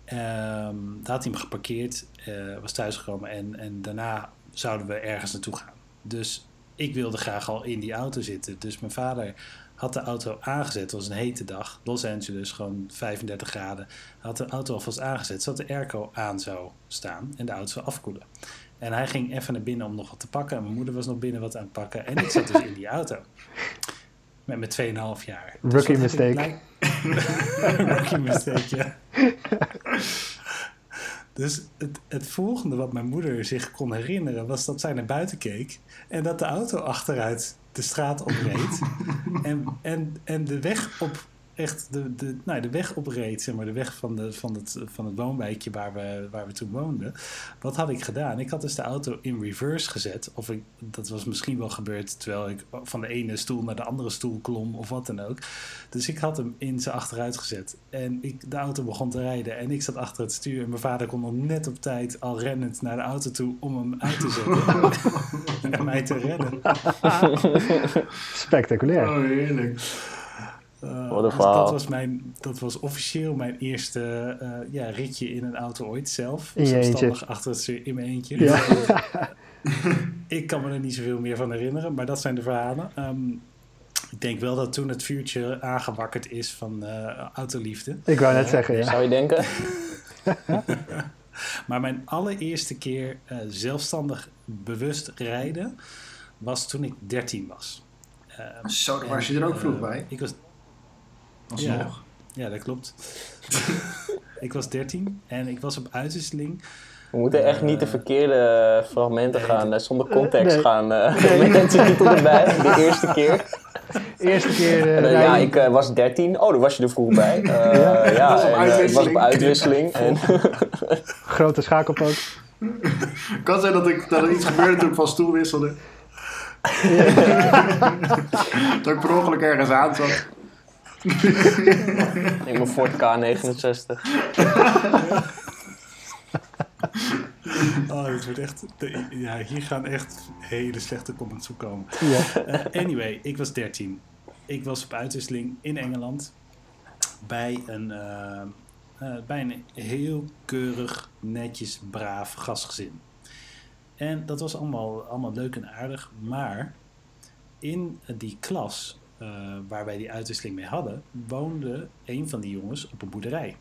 Ehm, daar had hij hem geparkeerd, eh, was thuisgekomen en, en daarna zouden we ergens naartoe gaan. Dus ik wilde graag al in die auto zitten. Dus mijn vader had de auto aangezet. Het was een hete dag. Los Angeles, gewoon 35 graden. Had de auto alvast aangezet, zodat de airco aan zou staan en de auto zou afkoelen. En hij ging even naar binnen om nog wat te pakken. En mijn moeder was nog binnen wat aan het pakken. En ik zat dus in die auto. Met mijn 2,5 jaar. Dus Rookie ik mistake. blijk- Rookie mistake, ja. Dus het, het volgende wat mijn moeder zich kon herinneren... was dat zij naar buiten keek... en dat de auto achteruit de straat opreed... en, en, en de weg op... Echt de, de, nou, de weg opreed, zeg maar, de weg van, de, van, het, van het woonwijkje waar we, waar we toen woonden. Wat had ik gedaan? Ik had dus de auto in reverse gezet. Of ik, dat was misschien wel gebeurd terwijl ik van de ene stoel naar de andere stoel klom of wat dan ook. Dus ik had hem in zijn achteruit gezet. En ik, de auto begon te rijden en ik zat achter het stuur. En mijn vader kon nog net op tijd al rennend naar de auto toe om hem uit te zetten. en mij te redden. Spectaculair. Oh, heerlijk. Uh, Wat een dus verhaal. dat, was mijn, dat was officieel mijn eerste eh, ja, ritje in een auto ooit zelf. In je Zelfstandig achter het stuur in mijn eentje. Ja. ik kan me er niet zoveel meer van herinneren, maar dat zijn de verhalen. Ehm, ik denk wel dat toen het vuurtje aangewakkerd is van eh, autoliefde. Ik wou net zeggen, ja. Zou je denken? Maar mijn allereerste keer eh, zelfstandig bewust rijden was toen ik 13 was. Ehm, Zo, was je er ook vroeg eh, bij. Ik was Alsnog. Ja, dat klopt. ik was 13 en ik was op uitwisseling. We moeten echt niet de Eh, verkeerde fragmenten nee, gaan, eh, zonder context nee. gaan. eh met de titel erbij, de eerste keer. Eerste keer eh, En, eh, ja, ik was 13. Oh, daar was je er vroeg bij. Eh, ja, was en, ik was op uitwisseling. En, grote schakelpoot. Het kan zijn dat, ik, dat er iets gebeurde toen ik van stoel wisselde. dat ik per ongeluk ergens aan zat. Ik ben Ford K69. Oh, dit wordt echt... de- ja, hier gaan echt hele slechte comments op komen. Ja. Eh, anyway, ik was 13. Ik was op uitwisseling in Engeland bij een, eh, eh, bij een heel keurig, netjes, braaf gastgezin. En dat was allemaal, allemaal leuk en aardig, maar in die klas eh, waar wij die uitwisseling mee hadden, woonde een van die jongens op een boerderij.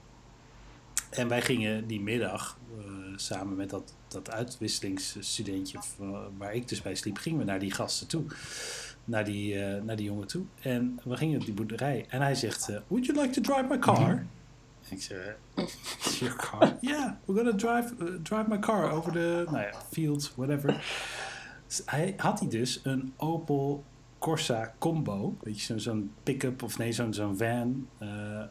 En wij gingen die middag eh, samen met dat, dat uitwisselingsstudentje eh, waar ik dus bij sliep, gingen we naar die gasten toe. Naar die, naar die jongen toe. En we gingen op die boerderij. En hij zegt, would you like to drive my car? En ik zeg, "It's your car? Yeah, we're gonna drive, drive my car over the nou ja, fields, whatever. Dus hij had hij dus een Opel Corsa Combo. Weet je, zo- zo'n pick-up of nee, zo'n zo'n van. eh, eh,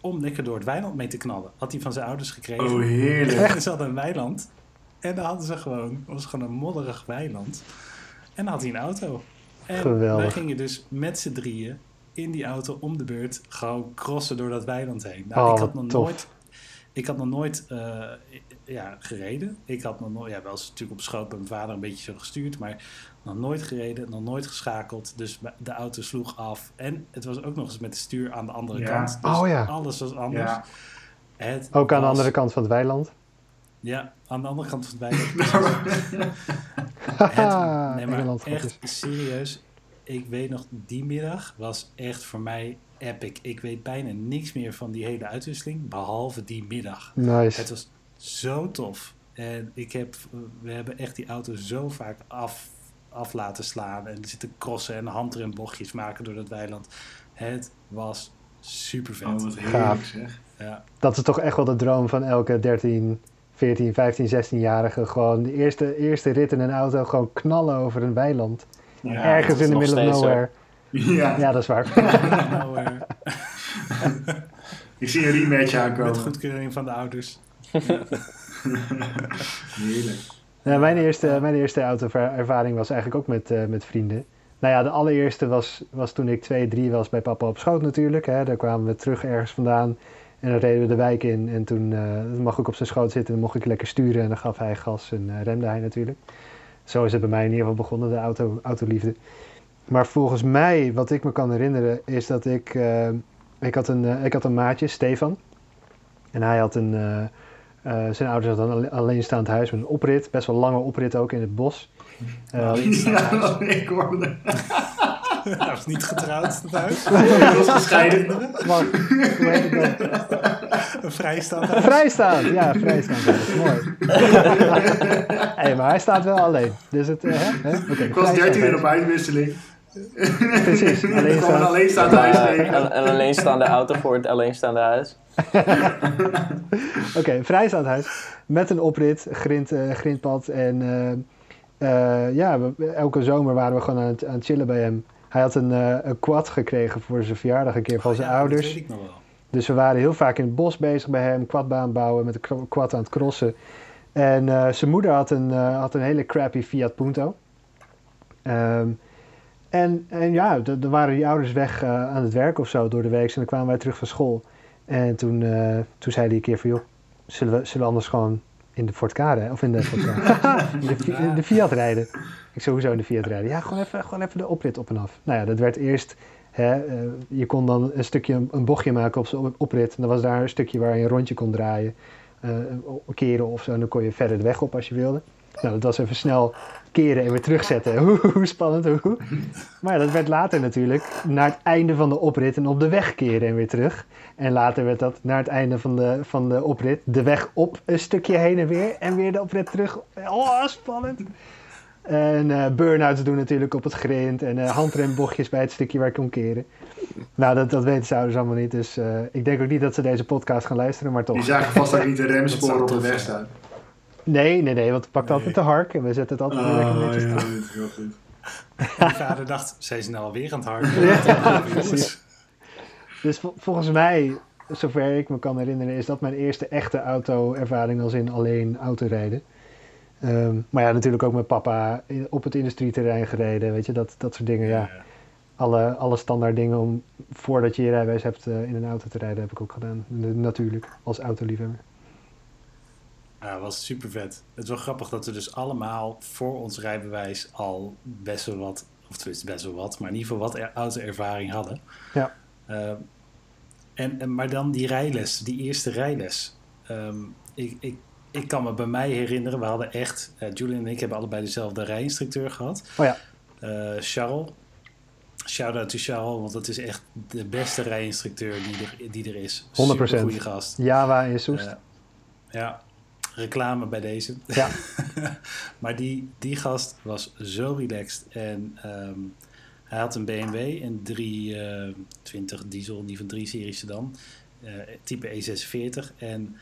om lekker door het weiland mee te knallen. Had hij van zijn ouders gekregen. Oh, heerlijk. En ze hadden een weiland. En dan hadden ze gewoon, het was gewoon een modderig weiland. En dan had hij een auto. En Geweldig. wij gingen dus met z'n drieën in die auto om de beurt gewoon crossen door dat weiland heen. Nou, Oh, ik had nog tof. nooit, ik had nog nooit eh, ja, gereden. Ik had nog nooit, ja, wel eens natuurlijk op schoot bij mijn vader een beetje zo gestuurd, maar nog nooit gereden, nog nooit geschakeld. Dus de auto sloeg af. En het was ook nog eens met het stuur aan de andere Ja. kant. Dus Oh ja. alles was anders. Ja. Het Ook aan de andere kant van het weiland. ja, aan de andere kant van het weiland. Het, nee, maar Engeland echt grapjes. serieus. Ik weet nog, die middag was echt voor mij epic. Ik weet bijna niks meer van die hele uitwisseling, behalve die middag. Nice. Het was zo tof. En ik heb, we hebben echt die auto zo vaak af, af laten slaan. En zitten crossen en handrembochtjes maken door dat weiland. Het was super vet. Oh, wat Gaaf. heerlijk zeg. ja. Dat is toch echt wel de droom van elke 13, 14, 15, 16-jarige. Gewoon de eerste, eerste rit in een auto, gewoon knallen over een weiland. Ja, Ergens in de middle of nowhere. Ja, Ja, dat is waar. Ik zie een rematch met aankomen. goedkeuring van de ouders. Heerlijk. Ja, mijn eerste, mijn eerste autoervaring was eigenlijk ook met, eh, met vrienden. Nou ja, de allereerste was, was toen ik 2, 3 was bij papa op schoot natuurlijk. Hè. Daar kwamen we terug ergens vandaan. En dan reden we de wijk in. En toen toen mag ik op zijn schoot zitten. En mocht ik lekker sturen. En dan gaf hij gas en eh, remde hij natuurlijk. Zo is het bij mij in ieder geval begonnen, de auto, autoliefde. Maar volgens mij, wat ik me kan herinneren, is dat ik... ik, had een, ik had een maatje, Stefan. En hij had een... eh, zijn ouders hadden een alle- alleenstaand huis met een oprit. Best wel lange oprit ook in het bos. Eh, Ja, ik hoorde. Hij was niet getrouwd, dat huis. Hij was gescheiden. maar, hoe heet het dan? Een vrijstaand huis. Vrijstaand, ja, vrijstaand. Dat is mooi. hey, maar hij staat wel alleen. Dus het, eh, hè? hè? Oké, Ik was vrijstaand 13 en huis. op uitwisseling. Precies, een huis tegen. een, een alleenstaande auto voor het alleenstaande huis. Oké, vrijstaand huis. Met een oprit, grind, eh, grindpad. En eh, eh, ja, we- elke zomer waren we gewoon aan het, aan het chillen bij hem. Hij had een, eh, een quad gekregen voor zijn verjaardag een keer van zijn Ja, Dat ouders. weet ik nog wel. Dus we waren heel vaak in het bos bezig bij hem, quadbaan bouwen, met de kro- quad aan het crossen. En eh, zijn moeder had een, eh, had een hele crappy Fiat Punto. Ehm, en, en ja, dan waren die ouders weg eh, aan het werk of zo door de week. En dan kwamen wij terug van school. En toen, eh, toen zei hij een keer van, joh, zullen we, zullen we anders gewoon in de Ford K rijden? Of in de, Ford K? in, de, Fi- in de Fiat rijden. Ik zei, hoezo in de Fiat rijden? Ja, gewoon even, gewoon even de oprit op en af. Nou ja, dat werd eerst... Hè, eh, je kon dan een stukje, een bochtje maken op op- oprit. En dan was daar een stukje waar je een rondje kon draaien. keren of zo. En dan kon je verder de weg op als je wilde. Nou, dat was even snel keren en weer terugzetten. Hoe, hoe spannend. Hoe. Maar ja, dat werd later natuurlijk naar het einde van de oprit en op de weg keren en weer terug. En later werd dat naar het einde van de, van de oprit de weg op een stukje heen en weer. En weer de oprit terug. Oh, spannend. En eh burn-outs doen natuurlijk op het grind. En eh handrembochtjes bij het stukje waar ik kon keren. Nou, dat, dat weten ze ouders allemaal niet. Dus eh, ik denk ook niet dat ze deze podcast gaan luisteren, maar Die toch. zagen vast ook niet de remsporen op de weg staan. Nee, nee, nee, want het pakt Nee. altijd de hark. En we zetten het altijd weer lekker Oh, netjes ja, terug. heel goed. Mijn vader dacht, zij zijn nou alweer aan het harken. Ja, precies. Dus vol- volgens mij, zover ik me kan herinneren, is dat mijn eerste echte auto-ervaring als in alleen autorijden. Ehm, maar ja, natuurlijk ook met papa in- op het industrieterrein gereden. Weet je, dat, dat soort dingen. Ja. Alle, alle standaard dingen om voordat je je rijbewijs hebt eh, in een auto te rijden, heb ik ook gedaan. Natuurlijk, als autoliefhebber. Ja, was super vet. Het is wel grappig dat we dus allemaal voor ons rijbewijs al best wel wat, of tenminste best wel wat, maar in ieder geval wat er- auto-ervaring hadden. Ja. Eh, en, en, maar dan die rijles, die eerste rijles. Ehm, ik, ik, ik kan me bij mij herinneren, we hadden echt, eh, Julian en ik hebben allebei dezelfde rijinstructeur gehad. Oh ja. Eh, Charles. Shout out to Charles, want dat is echt de beste rijinstructeur die er, die er is. 100%. goede gast. Java in Soest. Ja, reclame bij deze. Ja. maar die, die gast was zo relaxed. En ehm, hij had een BMW, een 320 diesel, die van 3 serie sedan. eh type E46. En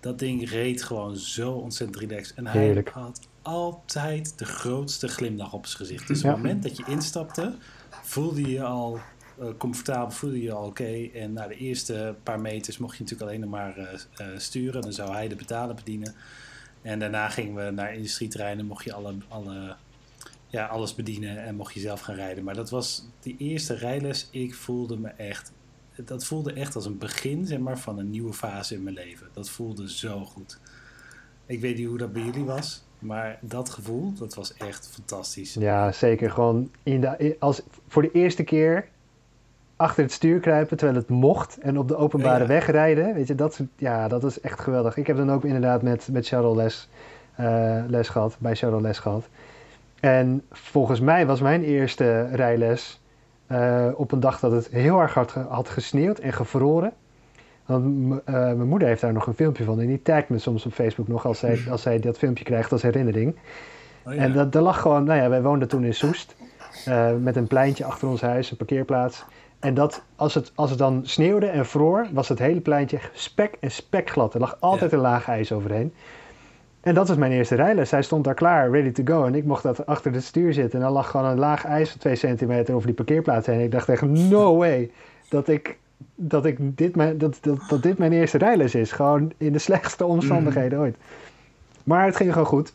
dat ding reed gewoon zo ontzettend relaxed. En hij Heerlijk. had altijd de grootste glimlach op zijn gezicht. Dus op Ja. het moment dat je instapte, voelde je al eh, comfortabel, voelde je al oké. En na de eerste paar meters mocht je natuurlijk alleen nog maar eh, sturen. Dan zou hij de betalen bedienen. En daarna gingen we naar industrieterreinen, mocht je alle, alle, ja, alles bedienen en mocht je zelf gaan rijden. Maar dat was die eerste rijles. Ik voelde me echt, dat voelde echt als een begin zeg maar, van een nieuwe fase in mijn leven. Dat voelde zo goed. Ik weet niet hoe dat bij jullie was, maar dat gevoel, dat was echt fantastisch. Ja, zeker. Gewoon in de, als, voor de eerste keer achter het stuur kruipen terwijl het mocht en op de openbare Ja. weg rijden. Weet je, dat, ja, dat is echt geweldig. Ik heb dan ook inderdaad met, met Charles les, eh, les gehad, bij Charles les gehad. En volgens mij was mijn eerste rijles eh, op een dag dat het heel erg hard had gesneeuwd en gevroren. Want eh, mijn moeder heeft daar nog een filmpje van en die tagt me soms op Facebook nog als zij, als zij dat filmpje krijgt als herinnering. Oh ja. En dat, er lag gewoon, nou ja, wij woonden toen in Soest. met een pleintje achter ons huis, een parkeerplaats. En dat, als het, als het dan sneeuwde en vroor, was het hele pleintje spek en spekglad. Er lag altijd een laag ijs overheen. En dat was mijn eerste rijles. Hij stond daar klaar, ready to go. En ik mocht dat achter het stuur zitten. En dan lag gewoon een laag ijs van twee centimeter over die parkeerplaats heen. En ik dacht echt, no way dat ik, dat ik dit, mijn, dat, dat, dat dit mijn eerste rijles is. Gewoon in de slechtste omstandigheden ooit. Maar het ging gewoon goed.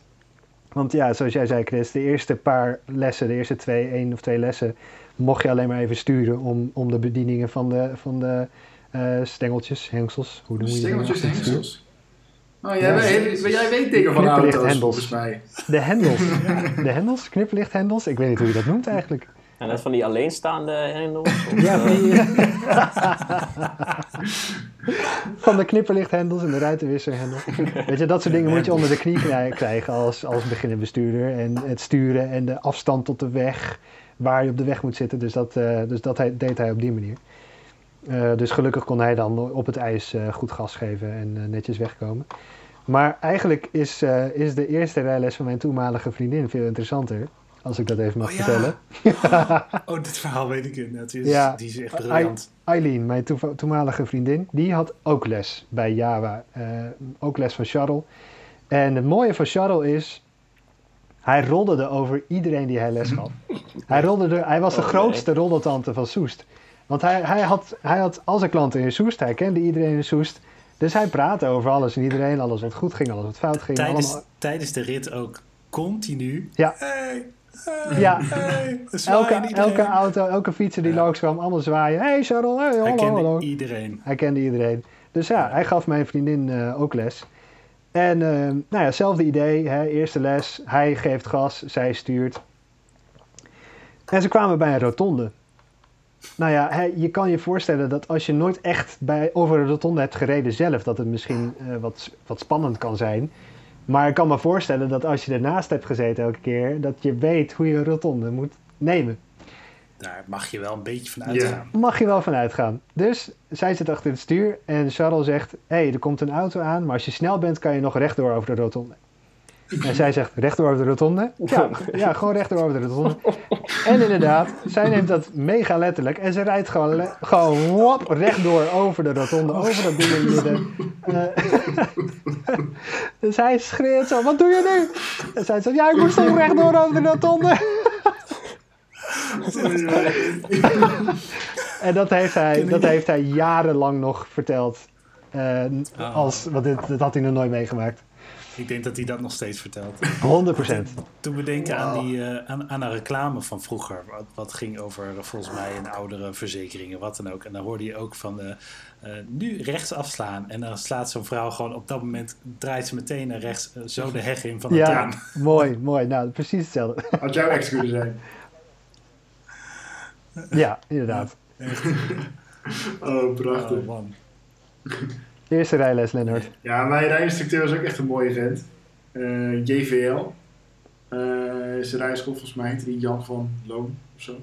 Want ja, zoals jij zei Chris, de eerste paar lessen, de eerste twee, één of twee lessen, mocht je alleen maar even sturen om, om de bedieningen van de, van de eh, stengeltjes, hengsels, hoe noem je Stengeltjes stuur? hengsels. Oh, jij, Ja, weet, jij weet dingen van auto's, hendels. volgens mij. De hendels. De hendels, knipperlichthendels. Ik weet niet hoe je dat noemt eigenlijk. En net van die alleenstaande hendels. of, Ja, eh, van, die, van de knipperlichthendels en de ruitenwisserhendel. Weet je, dat soort dingen moet je onder de knie krijgen als, als beginnende bestuurder. En het sturen en de afstand tot de weg, waar je op de weg moet zitten. Dus dat, eh, dus dat hij, deed hij op die manier. Eh, dus gelukkig kon hij dan op het ijs eh, goed gas geven en netjes wegkomen. Maar eigenlijk is, is de eerste rijles van mijn toenmalige vriendin veel interessanter. Als ik dat even mag Oh ja. vertellen. Oh, dit verhaal weet ik inderdaad. Die is, Ja. die is echt briljant. Eileen, mijn toenmalige vriendin, die had ook les bij Java. ook les van Charles. En het mooie van Charles is, hij rodderde over iedereen die hij les gaf. hij, rodderde, hij was de Oh, grootste roddeltante van Soest. Want hij, hij, had, hij had al zijn klanten in Soest, hij kende iedereen in Soest. Dus hij praatte over alles en iedereen, alles wat goed ging, alles wat fout ging. Tijdens, allemaal- tijdens de rit ook continu. Ja. Hey, hey, Ja. hey. Elke, elke auto, elke fietser die Ja. langs kwam, allemaal zwaaien. Hey Charles, hey, Hij hallo, kende hallo. iedereen. Hij kende iedereen. Dus ja, hij gaf mijn vriendin eh, ook les. En eh, nou ja, hetzelfde idee. Hè, eerste les, hij geeft gas, zij stuurt. En ze kwamen bij een rotonde. Nou ja, hè, je kan je voorstellen dat als je nooit echt bij, over een rotonde hebt gereden zelf, dat het misschien eh, wat, wat spannend kan zijn. Maar ik kan me voorstellen dat als je ernaast hebt gezeten elke keer, dat je weet hoe je een rotonde moet nemen. Daar mag je wel een beetje van Ja. uitgaan. Mag je wel van uitgaan. Dus zij zit achter het stuur en Charles zegt: Hé, hey, er komt een auto aan, maar als je snel bent, kan je nog rechtdoor over de rotonde. En zij zegt: Rechtdoor over de rotonde? Ja, ja gewoon rechtdoor over de rotonde. En inderdaad, zij neemt dat mega letterlijk en ze rijdt gewoon, le- gewoon wop, rechtdoor over de rotonde, over dat ding in midden. Eh, dus hij schreeuwt zo: Wat doe je nu? En zij zegt: Ja, ik moest toch rechtdoor over de rotonde. En dat heeft hij, dat heeft hij jarenlang nog verteld. Eh, Oh. als, want dit, dat had hij nog nooit meegemaakt. Ik denk dat hij dat nog steeds vertelt. 100%. Toen we denken aan, die, eh, aan, aan een reclame van vroeger, wat, wat ging over eh, volgens mij een oudere verzekeringen, wat dan ook. En dan hoorde je ook van nu rechts afslaan. En dan slaat zo'n vrouw gewoon op dat moment, draait ze meteen naar rechts, zo de heg in van de Ja, tuin. mooi, mooi. Nou, precies hetzelfde. Had jouw ex kunnen zijn. Ja, inderdaad. Oh, prachtig. Oh man. Eerste rijles, Lennart. Ja, mijn rijinstructeur was ook echt een mooie vent. Eh, JVL. Eh is de rijschool volgens mij, heette die Jan van Loon of zo.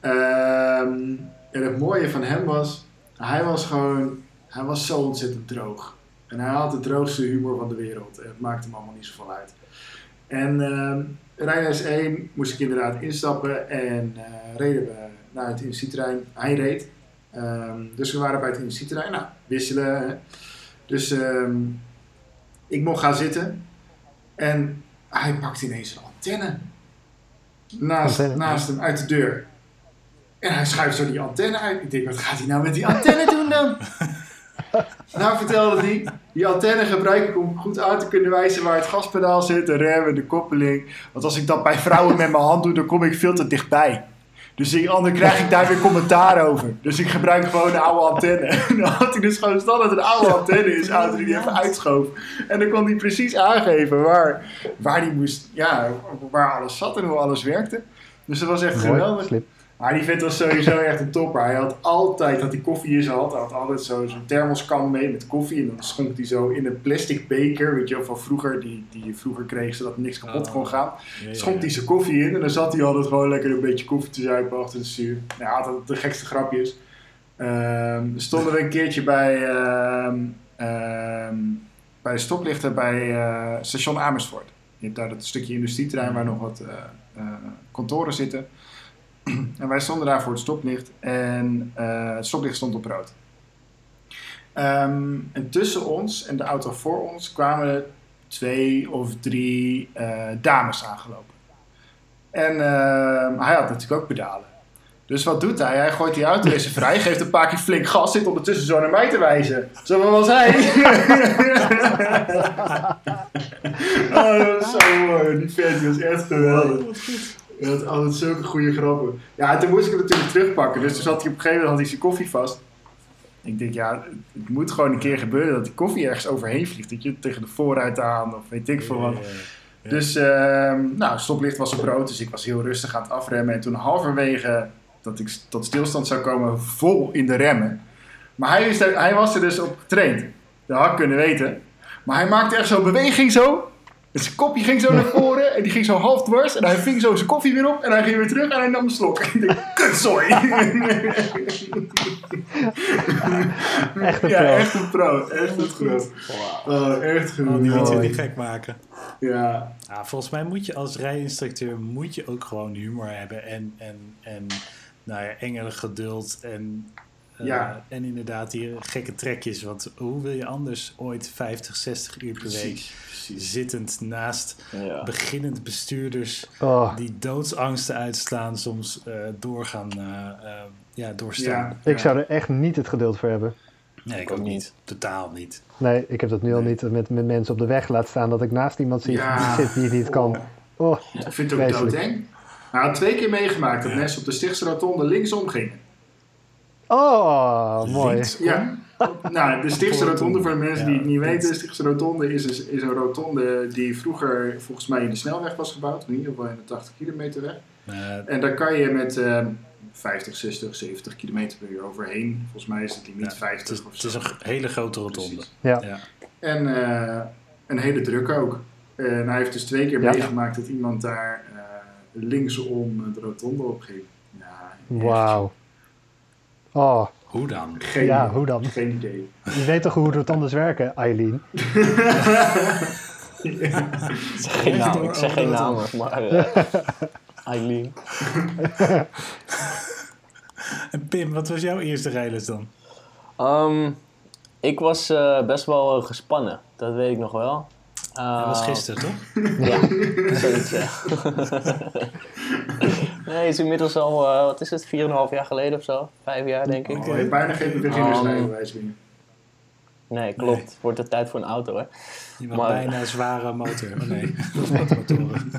Ehm, en het mooie van hem was, hij was gewoon, hij was zo ontzettend droog. En hij had de droogste humor van de wereld. En het maakte hem allemaal niet zoveel uit. En ehm rijles 1 moest ik inderdaad instappen en eh, reden we naar het industrieterrein. Hij reed. Ehm, dus we waren bij het industrieterrein. Nou, wisselen. hè. Dus ehm, ik mocht gaan zitten. En hij pakt ineens een antenne. Naast, Antenne? naast hem uit de deur. En hij schuift zo die antenne uit. Ik denk, wat gaat hij nou met die antenne doen dan? nou vertelde hij, die antenne gebruik ik om goed aan te kunnen wijzen waar het gaspedaal zit, de rem en de koppeling. Want als ik dat bij vrouwen met mijn hand doe, dan kom ik veel te dichtbij. Dus ik, anders krijg ik daar weer commentaar over. Dus ik gebruik gewoon een oude antenne. En dan had hij dus gewoon standaard een oude antenne in zijn auto die hij even uitschoof. En dan kon hij precies aangeven waar, waar, die moest, ja, waar alles zat en hoe alles werkte. Dus dat was echt Mooi, geweldig. slip. Maar die vent was sowieso echt een topper. Hij had altijd had hij koffie in zijn hand. Hij had altijd zo- zo'n thermoskan mee met koffie. En dan schonk hij zo in een plastic beker. Weet je wel, van vroeger. Die, die je vroeger kreeg zodat niks kapot Oh. kon gaan. Schonk hij zijn koffie in. En dan zat hij altijd gewoon lekker een beetje koffie te zuipen achter het stuur. Nou, hij had altijd de gekste grapjes. Ehm stonden we een keertje bij, ehm, ehm, bij de stoplichten bij eh, station Amersfoort. Je hebt daar dat stukje industrieterrein waar nog wat eh, kantoren zitten. En wij stonden daar voor het stoplicht en eh, het stoplicht stond op rood. Ehm, en tussen ons en de auto voor ons kwamen twee of drie eh, dames aangelopen. En ehm, hij had natuurlijk ook pedalen. Dus wat doet hij? Hij gooit die auto eens vrij, geeft een paar keer flink gas, zit ondertussen zo naar mij te wijzen. Zo was hij. oh, dat was zo mooi. Die vent was echt geweldig. Hij had altijd zulke goede grappen. Ja, en toen moest ik hem natuurlijk terugpakken. Dus toen zat hij op een gegeven moment had hij zijn koffie vast. Ik denk, ja, het moet gewoon een keer gebeuren dat die koffie ergens overheen vliegt. Dat je tegen de voorruit aan of weet ik veel wat. Ja. Dus, ehm nou, stoplicht was op rood, dus ik was heel rustig aan het afremmen. En toen halverwege dat ik tot stilstand zou komen, vol in de remmen. Maar hij, is er, hij was er dus op getraind. Dat had ik kunnen weten. Maar hij maakte echt zo'n beweging zo. Dus zijn kopje ging zo naar voren en die ging zo half dwars. En hij ving zo zijn koffie weer op en hij ging weer terug en hij nam een slok. Ik kutzooi. Echt een ja, pro. echt een pro. Echt een pro. Oh, echt Oh, die moet je niet gek maken. Ja, Ja, volgens mij moet je als rijinstructeur moet je ook gewoon humor hebben en, en, en nou ja, engere geduld en, eh, Ja. en inderdaad die gekke trekjes. Want hoe wil je anders ooit 50, 60 uur per week precies. zittend naast Ja. beginnend bestuurders Oh, die doodsangsten uitslaan, soms eh, doorgaan, eh, ja, doorstaan. Ja, ik zou er echt niet het geduld voor hebben. Nee, ik ook ook niet. niet. Totaal niet. Nee, ik heb dat nu al niet met, met mensen op de weg laten staan dat ik naast iemand zie Ja. die zit die het niet kan. Oh, Ik vind het ook doodeng. Hij had twee keer meegemaakt dat Ja. mensen op de Stichtse Rotonde linksom gingen. oh mooi. Linksom? Ja. Nou, de Stichtse Rotonde, voor de mensen die het niet weten, de Stichtse Rotonde is, is, is een rotonde die vroeger volgens mij in de snelweg was gebouwd, in ieder geval in de 80 kilometer weg. Eh, En daar kan je met eh 50, 60, 70 kilometer per uur overheen. Volgens mij is het limiet Ja, 50 het, is, of het is een hele grote rotonde. Ja. Ja. En eh, een hele druk ook. En hij heeft dus twee keer Ja. meegemaakt dat iemand daar eh, linksom de rotonde op ging. Ja. Wauw. Oh, Hoe dan? Geen, ja, hoe dan? Geen idee. Je weet toch hoe rotondes werken, Eileen? Ik zeg geen naam, ik zeg geen namen, maar eh, Eileen. En Pim, wat was jouw eerste rijles dan? Ehm, ik was eh, best wel eh, gespannen, dat weet ik nog wel. Dat was gisteren, toch? Ja, zoiets, ja. nee, is inmiddels al, eh, wat is het, 4,5 jaar geleden of zo? Vijf jaar, denk ik. Oh, je hebt bijna geen beginnersrijbewijs Um, meer. Nee, klopt. Wordt het tijd voor een auto, hè? Je Maar- bijna een zware motor. Oh nee, motoren.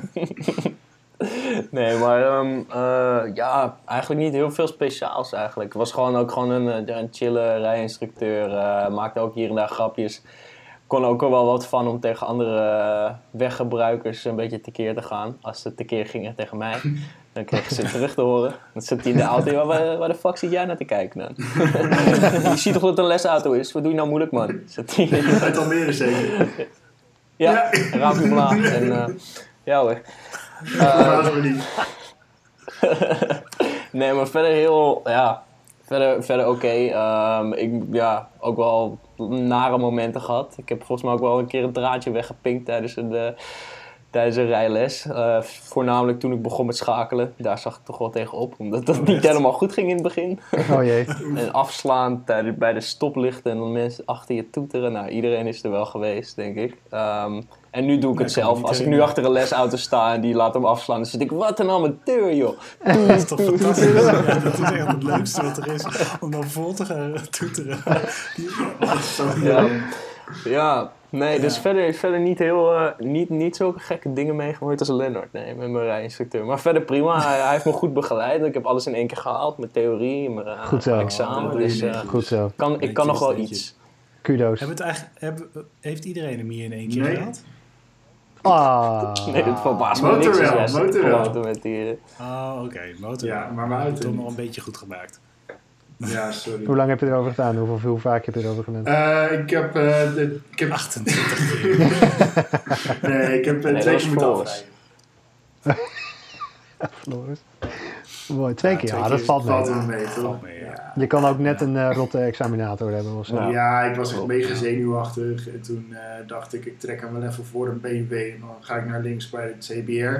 Nee, maar ehm, eh, ja, eigenlijk niet heel veel speciaals eigenlijk. Het was gewoon ook gewoon een, eh, een chille rijinstructeur. eh maakte ook hier en daar grapjes. Kon ook wel wat van om tegen andere weggebruikers een beetje tekeer te gaan. Als ze tekeer gingen tegen mij, dan kregen ze terug te horen. Dan zit hij in de auto. "Ja, Waar, waar de fuck zit jij naar te kijken dan? je ziet toch dat het een lesauto is? Wat doe je nou moeilijk man? Zit hij Uit Almere zeker. ja, een raampje omlaag. En, eh, ja hoor. Niet. nee, maar verder heel, ja, verder, verder oké. Ehm, ik, ja, ook wel nare momenten gehad. Ik heb volgens mij ook wel een keer een draadje weggepinkt tijdens een, eh, tijdens een rijles. Eh, voornamelijk toen ik begon met schakelen. Daar zag ik toch wel tegenop, omdat dat niet helemaal goed ging in het begin. Oh jee. En afslaan tijdens, bij de stoplichten en dan mensen achter je toeteren. Nou, iedereen is er wel geweest, denk ik. Ehm, en nu doe ik het zelf. Als ik nu achter een lesauto sta en die laat hem afslaan, dan zit ik, wat een amateur, joh. Dat is toch fantastisch? Ja, dat is echt het leukste wat er is. Om dan vol te gaan toeteren. Ja, ja nee, dus verder, verder niet, heel, eh, niet, niet zulke gekke dingen meegemaakt als Lennart, nee, met mijn rijinstructeur. Maar verder prima, hij, hij heeft me goed begeleid. Ik heb alles in één keer gehaald, mijn theorie, mijn, eh, Goed zo. mijn examen. Oh, Dus eh. Goed zo. kan, ik kan nog wel iets. Kudo's. Hebben het eigenlijk, hebben, heeft iedereen hem hier in één keer Nee. gehad? Ah. Nee, dit verbaast me niks. Motorwel, motorwel. met die, eh, Oh, oké. Motor. Ja, maar mijn auto nog een beetje goed gemaakt. Ja, sorry. Hoe lang heb je erover gedaan? Hoeveel, hoe vaak heb je erover gedaan? Eh, ik heb, eh, de, ik heb, 28 keer. nee, ik heb eh, Nee, twee dat keer moeten afrijden. Floris. Mooi, twee Ja, keer. twee Ja, dat keer valt Valt mee. wel mee, toch? Valt mee, ja. Je kan ook net een eh, rotte examinator hebben of zo. Ja. Ik was echt mega zenuwachtig. En toen eh, dacht ik, ik trek hem wel even voor een BMW. En dan ga ik naar links bij het CBR.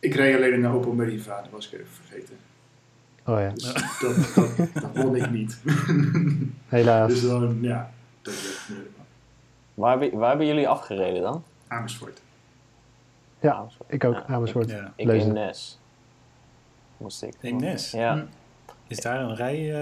Ik reed alleen in de Opel Meriva, dat was ik even vergeten. Oh ja, Dus dat, dat, dat won ik niet. helaas. Dus dan, ja, dat werd moeilijk. waar, hebben- waar hebben jullie afgereden dan? Amersfoort. Ja, Amersfoort. ik ook. Ja, Amersfoort. Ja. Ik Leuzen. in Nes. Moest ik. Eemnes? Ja. Is daar een rij?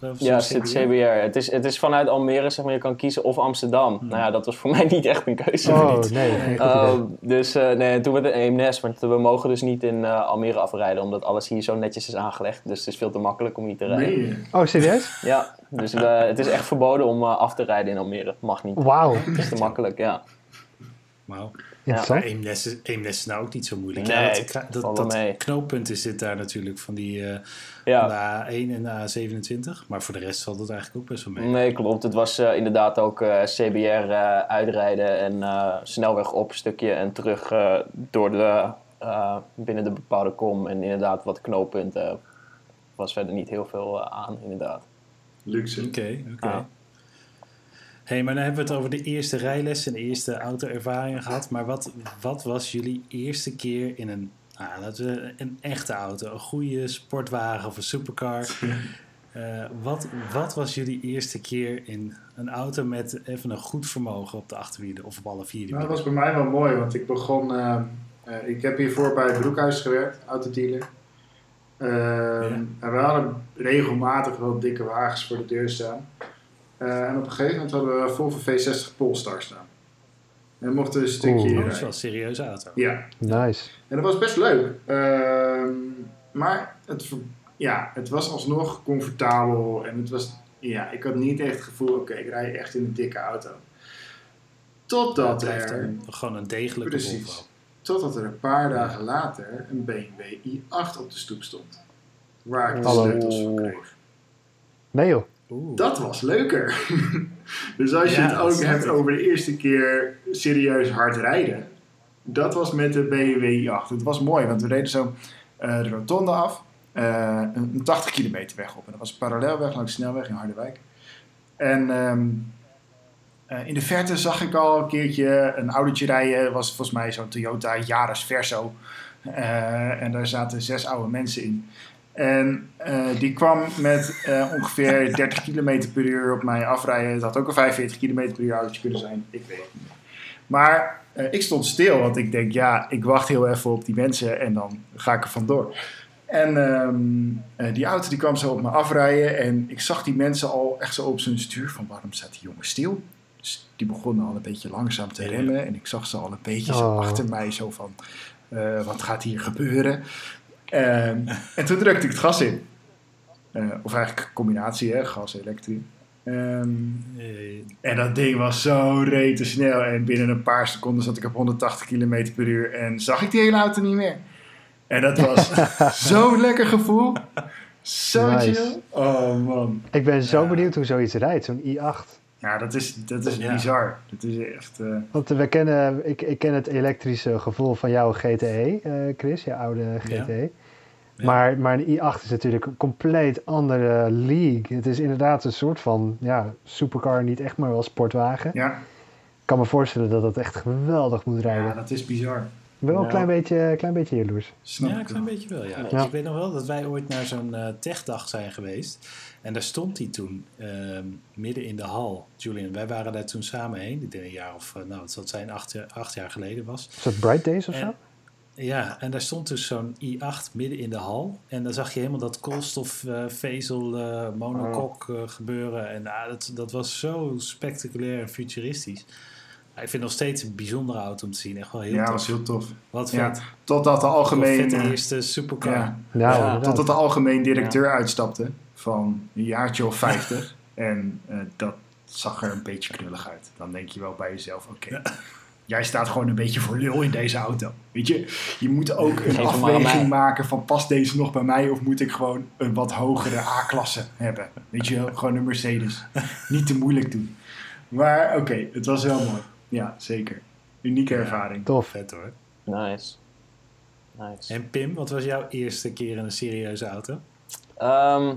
eh, of Ja, zit CBR. Het is, het is vanuit Almere, zeg maar, je kan kiezen of Amsterdam. Hmm. Nou ja, dat was voor mij niet echt een keuze. Oh niet. nee, Uh, idee. dus uh, nee, toen werd het Eemnes, want we mogen dus niet in uh, Almere afrijden, omdat alles hier zo netjes is aangelegd. Dus het is veel te makkelijk om hier te rijden. Nee, Oh, serieus? Ja, dus uh, het is echt verboden om uh, af te rijden in Almere. Mag niet. Wauw, Het is te makkelijk, ja. Wauw. Ja. Eemnes is, Eemnes is nou ook niet zo moeilijk. Nee, ja, dat, dat, dat knooppunt is dit daar natuurlijk van die eh, Ja, van de A1 en de A27. Maar voor de rest valt het eigenlijk ook best wel mee. nee, klopt. Het was uh, inderdaad ook uh, CBR uh, uitrijden en uh, snelweg op een stukje en terug uh, door de, uh, binnen de bepaalde kom. En inderdaad wat knooppunten was verder niet heel veel uh, aan, inderdaad. luxe. Oké, oké. Ja. Hey, maar dan hebben we het over de eerste rijles en de eerste auto-ervaringen gehad. Maar wat, wat was jullie eerste keer in een, nou, laten we, een echte auto? Een goede sportwagen of een supercar? Uh, wat, wat was jullie eerste keer in een auto met even een goed vermogen op de achterwielen of op alle vier Nou, dat was bij mij wel mooi, want ik begon... Uh, uh, ik heb hiervoor bij Broekhuis gewerkt, autodealer. Uh, ja. En we hadden regelmatig wel dikke wagens voor de deur staan. Uh, en op een gegeven moment hadden we een Volvo V60 Polestar staan. En we mochten een stukje Oeh, dat is wel een serieuze auto. Ja. Nice. En dat was best leuk. Uh, maar het, ja, het was alsnog comfortabel. En het was, ja, ik had niet echt het gevoel, oké, okay, ik rij echt in een dikke auto. Totdat er... Een, gewoon een degelijke precies, Volvo. Totdat er een paar dagen later een BMW i8 op de stoep stond. Waar ik de Hallo. sleutels voor kreeg. Nee joh. Oeh. Dat was leuker. dus als je Ja, het ook hebt over de eerste keer serieus hard rijden. Dat was met de BMW i8. Het was mooi, want we reden zo uh, de rotonde af. Uh, een 80 kilometer weg op. En dat was een parallelweg langs de snelweg in Harderwijk. En um, uh, in de verte zag ik al een keertje een autootje rijden. was volgens mij zo'n Toyota Yaris Verso. En daar zaten zes oude mensen in. En uh, die kwam met uh, ongeveer 30 km per uur op mij afrijden. Het had ook een 45 km per uur autootje kunnen zijn. Ik weet het niet. Maar uh, ik stond stil, want ik denk, ja, ik wacht heel even op die mensen en dan ga ik er vandoor. En ehm, eh, die auto die kwam zo op me afrijden. En ik zag die mensen al echt zo op zijn stuur. Van waarom staat die jongen stil? Dus die begonnen al een beetje langzaam te remmen. En ik zag ze al een beetje zo Oh. achter mij. Zo van, eh, wat gaat hier gebeuren? Ehm, en toen drukte ik het gas in. Eh, of eigenlijk een combinatie, hè, gas, elektrisch. Ehm, Eh, en dat ding was zo rete snel. En binnen een paar seconden zat ik op 180 km per uur. En zag ik die hele auto niet meer. En dat was zo'n lekker gevoel. Zo Nice. chill. Oh man. Ik ben zo Ja. benieuwd hoe zoiets rijdt, zo'n i8. Ja, dat is, dat is Ja. bizar. Dat is echt... eh, Want we kennen, ik, ik ken het elektrische gevoel van jouw GTE, eh, Chris, je oude GTE. Ja. Maar, maar een i8 is natuurlijk een compleet andere league. Het is inderdaad een soort van ja, supercar, niet echt, maar wel sportwagen. ja. Ik kan me voorstellen dat het echt geweldig moet rijden. ja, dat is bizar. ik ben wel een Ja. klein beetje, klein beetje jaloers. Snap ja, ik een klein wel. beetje wel, ja. Ja. Ik weet nog wel dat wij ooit naar zo'n eh, techdag zijn geweest. En daar stond hij toen, ehm, midden in de hal. Julian, wij waren daar toen samen heen. Ik denk een jaar of, eh, nou, het zal het zijn, acht, jaar- acht jaar geleden was. Is dat Bright Days of zo? Ja, en daar stond dus zo'n i8 midden in de hal. En dan zag je helemaal dat koolstofvezel eh monokok eh, gebeuren. En ah, dat, dat was zo spectaculair en futuristisch. Ja, ik vind het nog steeds een bijzondere auto om te zien. Echt wel heel Ja, dat tof. was heel tof. Wat Ja, vet. Totdat de Een algemeen... eh, eerste supercar. ja, Nou, Ja, totdat de algemeen directeur uitstapte van een jaartje of 50. en eh, dat zag er een beetje knullig uit. Dan denk je wel bij jezelf, oké, jij staat gewoon een beetje voor lul in deze auto. Weet je, je moet ook een Geef afweging maken van past deze nog bij mij of moet ik gewoon een wat hogere A-klasse hebben. Weet je, gewoon een Mercedes. Niet te moeilijk doen. Maar oké, het was wel mooi. Ja, zeker. Unieke Ja. ervaring. Tof. Vet hoor. Nice. Nice. En Pim, wat was jouw eerste keer in een serieuze auto? Ehm,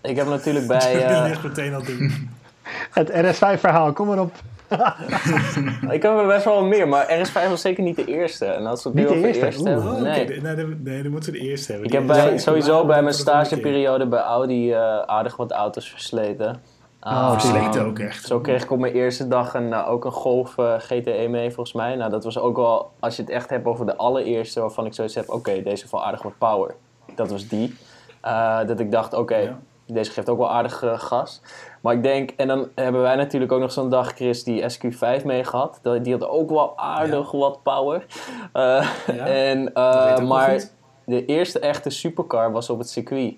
ik heb natuurlijk bij... Je eh, ligt meteen al doen. Het RS5-verhaal, kom maar op. ik heb er best wel meer, maar RS5 was zeker niet de eerste. En als we het nu Niet de over eerste? hebben, Oh, nee. Nee, nee, dan- nee, dan moeten we de eerste hebben. Ik heb bij, sowieso bij mijn stageperiode bij Audi eh, aardig wat auto's versleten. Oh, Versleten ook echt. Zo kreeg ik op mijn eerste dag een, eh, ook een Golf eh, GTE mee, volgens mij. Nou, dat was ook wel, als je het echt hebt over de allereerste, waarvan ik zoiets heb, oké, deze heeft wel aardig wat power. Dat was die. Dat ik dacht, oké, Ja. deze geeft ook wel aardig gas. Maar ik denk, en dan hebben wij natuurlijk ook nog zo'n dag, Chris, die SQ5 mee gehad. Dat- Die had ook wel aardig wat power. Eh, Ja, en, eh, maar de eerste echte supercar was op het circuit.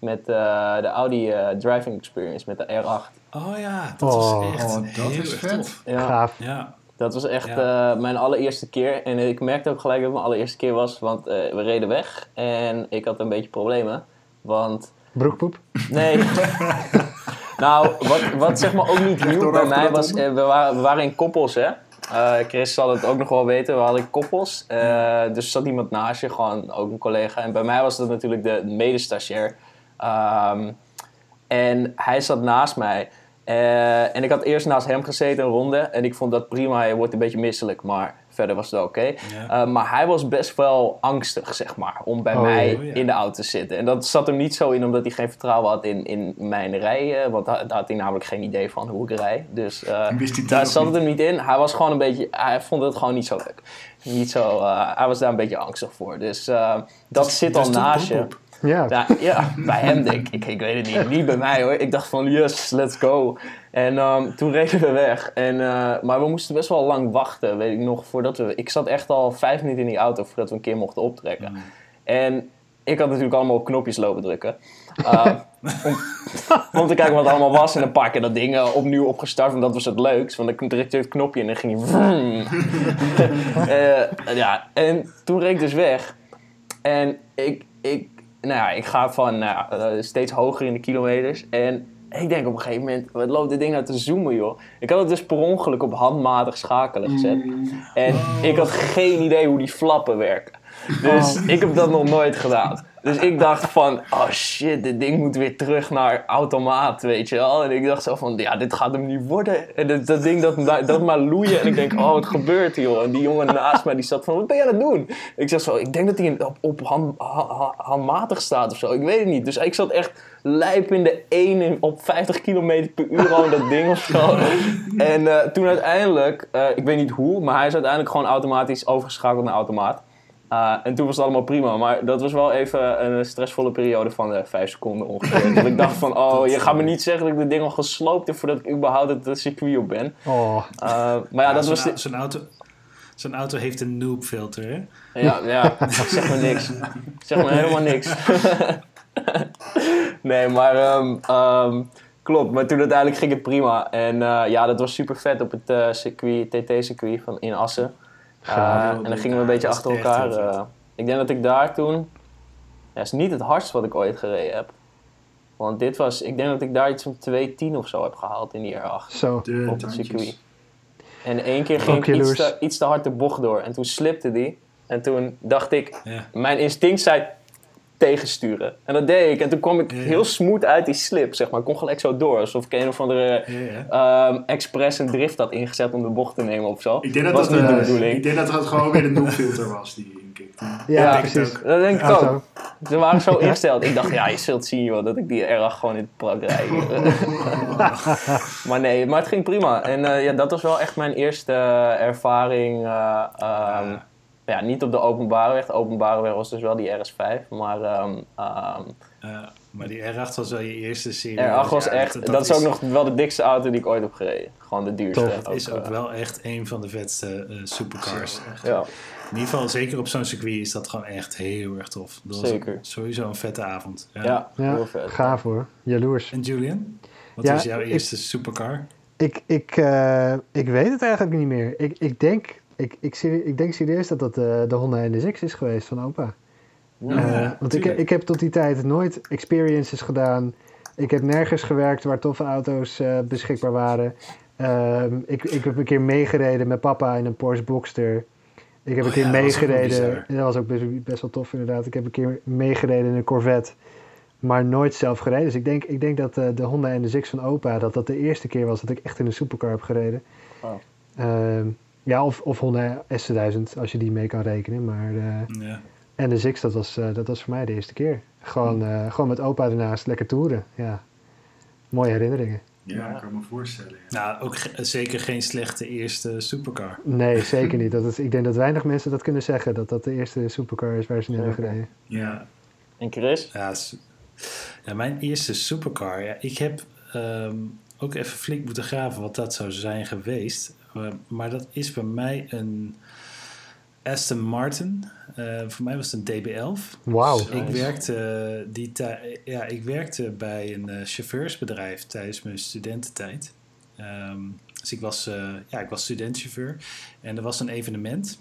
Met eh, de Audi eh, Driving Experience, met de R8. Oh ja, dat Oh. was echt Oh, dat heel is vet. tof. Ja. Gaaf. Ja, Dat was echt Ja. eh, mijn allereerste keer. En ik merkte ook gelijk dat het mijn allereerste keer was. Want eh, we reden weg en ik had een beetje problemen. Want, Broekpoep. nee. nou, wat, wat zeg maar ook niet door bij mij was... eh, we, waren, we waren in koppels, hè. Eh, Chris zal het ook nog wel weten. We hadden koppels. Eh, dus er zat iemand naast je, gewoon ook een collega. En bij mij was dat natuurlijk de medestagiair. Ehm, en hij zat naast mij. En ik had eerst naast hem gezeten een ronde. En ik vond dat prima. Hij wordt een beetje misselijk. Maar verder was het wel oké. Ja. Eh, maar hij was best wel angstig, zeg maar. Om bij Oh, mij ja. in de auto te zitten. En dat zat hem niet zo in omdat hij geen vertrouwen had in, in mijn rijden. Want daar, had hij namelijk geen idee van hoe ik rij. Dus eh, hij daar zat niet? het hem niet in. Hij was gewoon een beetje... Hij vond het gewoon niet zo leuk. Niet zo... eh, hij was daar een beetje angstig voor. Dus eh, dat zit al Dus naast je. Ja. Ja, ja, bij hem denk ik. Ik weet het niet. Niet bij mij hoor. Ik dacht van yes, let's go. En ehm, toen reden we weg. En, eh, maar we moesten best wel lang wachten, weet ik nog, voordat we... Ik zat echt al vijf minuten in die auto voordat we een keer mochten optrekken. Mm. En ik had natuurlijk allemaal op knopjes lopen drukken. Eh, om, om te kijken wat er allemaal was. En een paar keer dat ding opnieuw opgestart. Want dat was het leukst. Want dan drukte je het knopje en dan ging hij... vroom. Eh, ja, en toen reed ik dus weg. En ik, ik, nou ja, ik ga van nou ja, eh, steeds hoger in de kilometers. En ik denk op een gegeven moment, wat loopt dit ding nou te zoomen, joh? Ik had het dus per ongeluk op handmatig schakelen gezet. En ik had geen idee hoe die flappen werken. Dus ik heb dat nog nooit gedaan. Dus ik dacht van, oh shit, dit ding moet weer terug naar automaat, weet je wel. En ik dacht zo van, ja, dit gaat hem niet worden. En dat, dat ding, dat, dat maar loeien. En ik denk, oh, wat gebeurt hier, joh? En die jongen naast mij, die zat van, wat ben je aan het doen? Ik zeg zo, ik denk dat hij op, op hand, ha- ha- handmatig staat of zo. Ik weet het niet. Dus ik zat echt lijp in de 1 in- op 50 km per uur al in dat ding of zo. En eh, toen uiteindelijk, eh, ik weet niet hoe, maar hij is uiteindelijk gewoon automatisch overgeschakeld naar automaat. Uh, en toen was het allemaal prima. Maar dat was wel even een stressvolle periode van uh, vijf seconden ongeveer. dat ik dacht van, oh, je gaat me niet zeggen dat ik de ding al gesloopt heb voordat ik überhaupt het circuit op ben. Oh. Uh, maar ja, dat zo'n was... au- Zo'n auto, zo'n auto heeft een noob filter, hè? Ja, ja, zeg me niks. Zeg me helemaal niks. nee, maar um, um, klopt. Maar toen uiteindelijk ging het prima. En uh, ja, dat was super vet op het uh, circuit, TT-circuit van in Assen. Uh, en dan gingen we een beetje achter elkaar. Uh, ik denk dat ik daar toen. Ja, is niet het hardst wat ik ooit gereden heb. Want dit was. Ik denk dat ik daar iets van 2.10 of zo heb gehaald in die R8. Zo. De op het tandjes. circuit. En één keer ging ik iets te, iets te hard de bocht door. En toen slipte die. En toen dacht ik. Ja. Mijn instinct zei tegensturen. En dat deed ik. En toen kwam ik heel smooth uit die slip, zeg maar. Ik kon gelijk zo door. Alsof ik een of andere ja. um, expres een drift had ingezet om de bocht te nemen of zo. Ik denk dat was dat, niet de eh, bedoeling. ik denk dat het gewoon weer de noemfilter was die inkikte. Ja, Ja, precies. Dat denk ik ook. Ze waren zo ingesteld. Ik dacht, ja, je zult zien joh, dat ik die R8 gewoon in het prak rijd. maar nee, maar het ging prima. En uh, ja, dat was wel echt mijn eerste uh, ervaring. Uh, um, ja, niet op de openbare weg. De openbare weg was dus wel die RS5. Maar um, um, Uh, maar die R8 was wel je eerste serie. R8 was Ja, echt... Dat, is ook nog wel de dikste auto die ik ooit heb gereden. Gewoon de duurste. Tof. Dat is ook eh, wel echt een van de vetste uh, supercars. Ja. In ieder geval, zeker op zo'n circuit is dat gewoon echt heel erg tof. Dat was Zeker. sowieso een vette avond. Ja. Ja, Ja, heel vet. gaaf hoor. Jaloers. En Julian? Wat Ja, was jouw ik- eerste supercar? Ik, ik, eh, ik weet het eigenlijk niet meer. Ik, ik, denk, ik, ik, ik denk serieus dat dat de, de Honda NSX is geweest van opa. Ja, Eh, want ik, tuurlijk. ik heb tot die tijd nooit experiences gedaan. Ik heb nergens gewerkt waar toffe auto's eh, beschikbaar waren. Ehm, ik, ik heb een keer meegereden met papa in een Porsche Boxster. Ik heb Oh een keer ja, meegereden. dat was ook best, best wel tof inderdaad. Ik heb een keer meegereden in een Corvette. Maar nooit zelf gereden. Dus ik denk, ik denk dat eh, de Honda NSX van opa... dat dat de eerste keer was dat ik echt in een supercar heb gereden. Oh. Ja, of, of Honda S2000 als je die mee kan rekenen. Maar eh, Ja. en de Zix, dat was, eh, dat was voor mij de eerste keer. Gewoon, eh, gewoon met opa ernaast lekker toeren. Ja. Mooie herinneringen. Ja, ik kan me voorstellen. ja. Nou, ook ge- zeker geen slechte eerste supercar. Nee, zeker niet. Dat is, ik denk dat weinig mensen dat kunnen zeggen. Dat dat de eerste supercar is waar ze in hebben gereden. Ja. En Chris? Ja, ja, mijn eerste supercar. Ja, ik heb ehm, ook even flink moeten graven wat dat zou zijn geweest. Eh, maar dat is bij mij een Aston Martin. Eh, voor mij was het een DB11. Wauw. Ik werkte, eh, die ja, ik werkte bij een eh, chauffeursbedrijf tijdens mijn studententijd. Ehm, dus ik was, eh, ja, ik was studentchauffeur. En er was een evenement